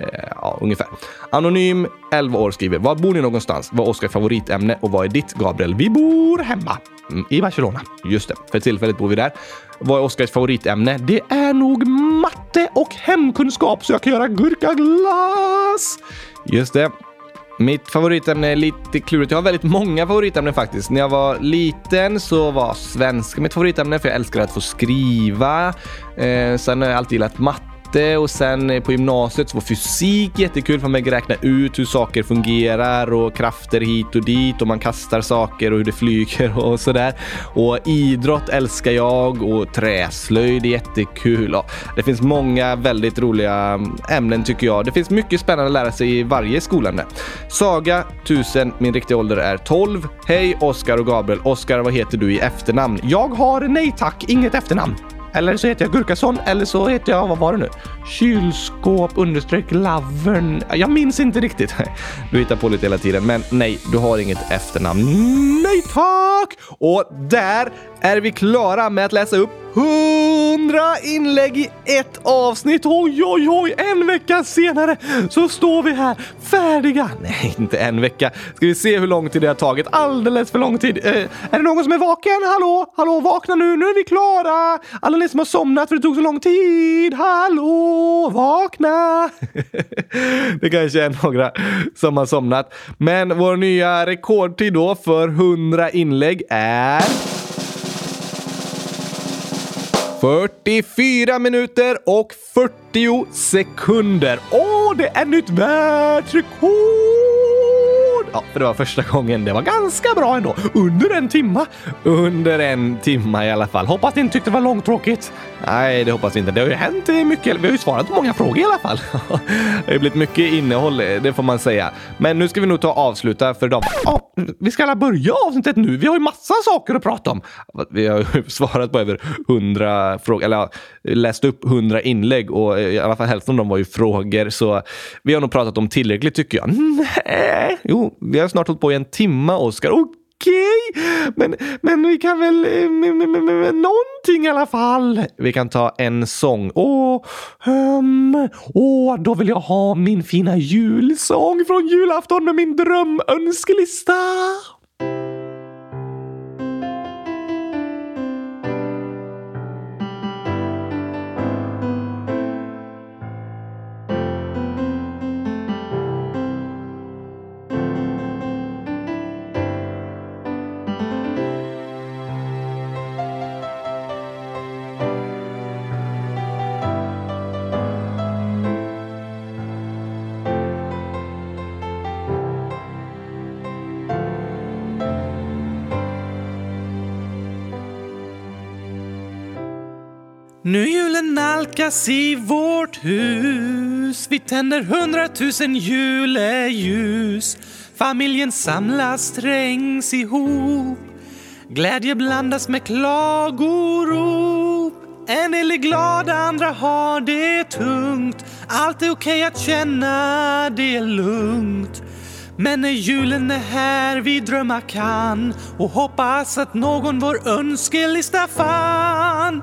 Eh, ja, ungefär. Anonym, 11 år, skriver Var bor ni någonstans? Vad är Oskars favoritämne och vad är ditt, Gabriel? Vi bor hemma. Mm, I Barcelona. Just det, för tillfället bor vi där. Vad är Oskars favoritämne? Det är nog matte och hemkunskap så jag kan göra gurkaglass. Just det. Mitt favoritämne är lite klurigt. Jag har väldigt många favoritämnen faktiskt. När jag var liten så var svenska mitt favoritämne för jag älskade att få skriva. Eh, sen har jag alltid gillat matte matte och sen eh, på gymnasiet så var fysik jättekul för man kan räkna ut hur saker fungerar och krafter hit och dit och man kastar saker och hur det flyger och sådär. Och idrott älskar jag och träslöjd är jättekul. Ja, det finns många väldigt roliga ämnen tycker jag. Det finns mycket spännande att lära sig i varje skolämne. Saga 1000, min riktiga ålder är 12. Hej Oskar och Gabriel. Oskar, vad heter du i efternamn? Jag har nej tack, inget efternamn. Eller så heter jag Gurkason, eller så heter jag, vad var det nu? Kylskåp understreck lavern. Jag minns inte riktigt. Du hittar på lite hela tiden, men nej, du har inget efternamn. Nej tack! Och där är vi klara med att läsa upp 100 inlägg i ett avsnitt. Oj, oj, oj, en vecka senare så står vi här färdiga. Nej, inte en vecka. Ska vi se hur lång tid det har tagit? Alldeles för lång tid. Eh, är det någon som är vaken? Hallå, hallå, vakna nu. Nu är vi klara. Alla ni som har somnat för det tog så lång tid. Hallå, vakna. det kanske är några som har somnat. Men vår nya rekordtid då för 100 inlägg är 44 minuter och 40 sekunder. Åh, det är nytt världsrekord! Ja, för det var första gången. Det var ganska bra ändå. Under en timma. Under en timma i alla fall. Hoppas ni inte tyckte det var långtråkigt. Nej, det hoppas vi inte. Det har ju hänt mycket. Vi har ju svarat på många frågor i alla fall. det har blivit mycket innehåll, det får man säga. Men nu ska vi nog ta och avsluta för idag. Oh vi ska alla börja avsnittet nu. Vi har ju massa saker att prata om. Vi har ju svarat på över hundra frågor, eller läst upp hundra inlägg och eh, i alla fall hälften av dem var ju frågor. Så vi har nog pratat om tillräckligt tycker jag. Nej, jo, vi har snart hållit på i en timme Oskar. Oh, okej, men, men vi kan väl eh, någonting i alla fall. Vi kan ta en sång. Åh, um, åh, då vill jag ha min fina julsång från julafton med min drömönskelista. Nu julen nalkas i vårt hus. Vi tänder hundratusen juleljus. Familjen samlas, trängs ihop. Glädje blandas med klagorop. En del är glada, andra har det tungt. Allt är okej att känna, det är lugnt. Men när julen är här vi drömma kan och hoppas att någon vår önskelista fann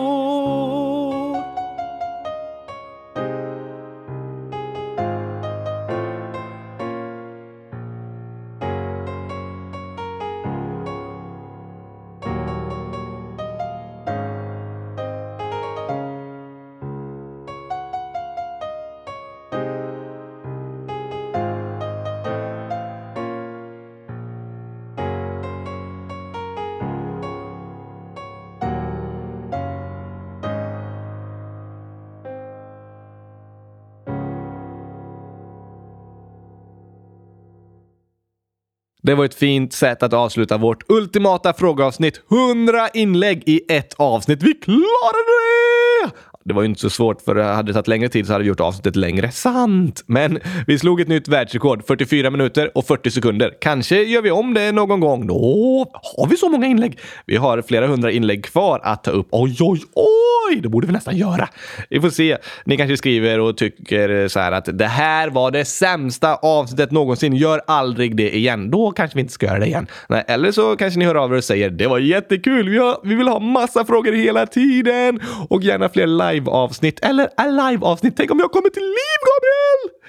Det var ett fint sätt att avsluta vårt ultimata frågeavsnitt. 100 inlägg i ett avsnitt. Vi klarade det! Det var ju inte så svårt för hade det tagit längre tid så hade vi gjort avsnittet längre. Sant! Men vi slog ett nytt världsrekord. 44 minuter och 40 sekunder. Kanske gör vi om det någon gång. Då har vi så många inlägg. Vi har flera hundra inlägg kvar att ta upp. Oj, oj, oj! Det borde vi nästan göra. Vi får se. Ni kanske skriver och tycker så här att det här var det sämsta avsnittet någonsin. Gör aldrig det igen. Då kanske vi inte ska göra det igen. Nej, eller så kanske ni hör av er och säger det var jättekul. Vi, har, vi vill ha massa frågor hela tiden och gärna fler live-avsnitt eller live-avsnitt. Tänk om jag kommer till liv, Gabriel!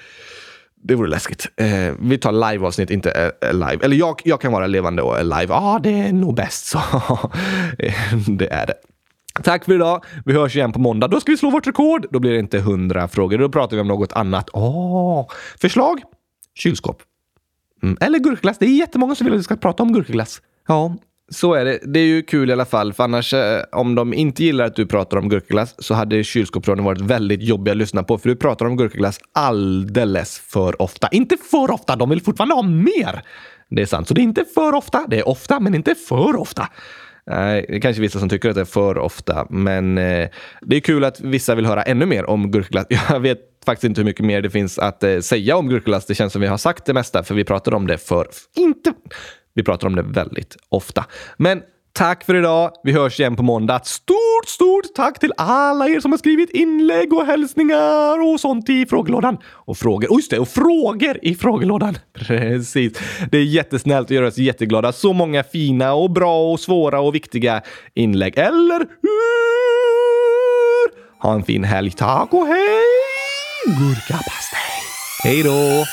Det vore läskigt. Eh, vi tar live-avsnitt, inte eh, eh live. Eller jag, jag kan vara levande och live. Ja, ah, det är nog bäst så. det är det. Tack för idag. Vi hörs igen på måndag. Då ska vi slå vårt rekord. Då blir det inte hundra frågor. Då pratar vi om något annat. Åh! Förslag? Kylskåp. Mm. Eller gurkglass. Det är jättemånga som vill att vi ska prata om gurkglass. Ja, så är det. Det är ju kul i alla fall, för annars eh, om de inte gillar att du pratar om gurkaglass så hade kylskåpsradion varit väldigt jobbig att lyssna på, för du pratar om gurkaglass alldeles för ofta. Inte för ofta, de vill fortfarande ha mer. Det är sant, så det är inte för ofta. Det är ofta, men inte för ofta. Nej, det är kanske vissa som tycker att det är för ofta, men eh, det är kul att vissa vill höra ännu mer om gurkglass. Jag vet faktiskt inte hur mycket mer det finns att eh, säga om gurkglass. Det känns som vi har sagt det mesta, för vi pratar om det för inte vi pratar om det väldigt ofta. Men tack för idag. Vi hörs igen på måndag. Stort, stort tack till alla er som har skrivit inlägg och hälsningar och sånt i frågelådan. Och frågor. Och just det, och frågor i frågelådan. Precis. Det är jättesnällt att göra oss jätteglada. Så många fina och bra och svåra och viktiga inlägg. Eller hur? Ha en fin helg. Tack och hej! Gurkapastej. Hej då!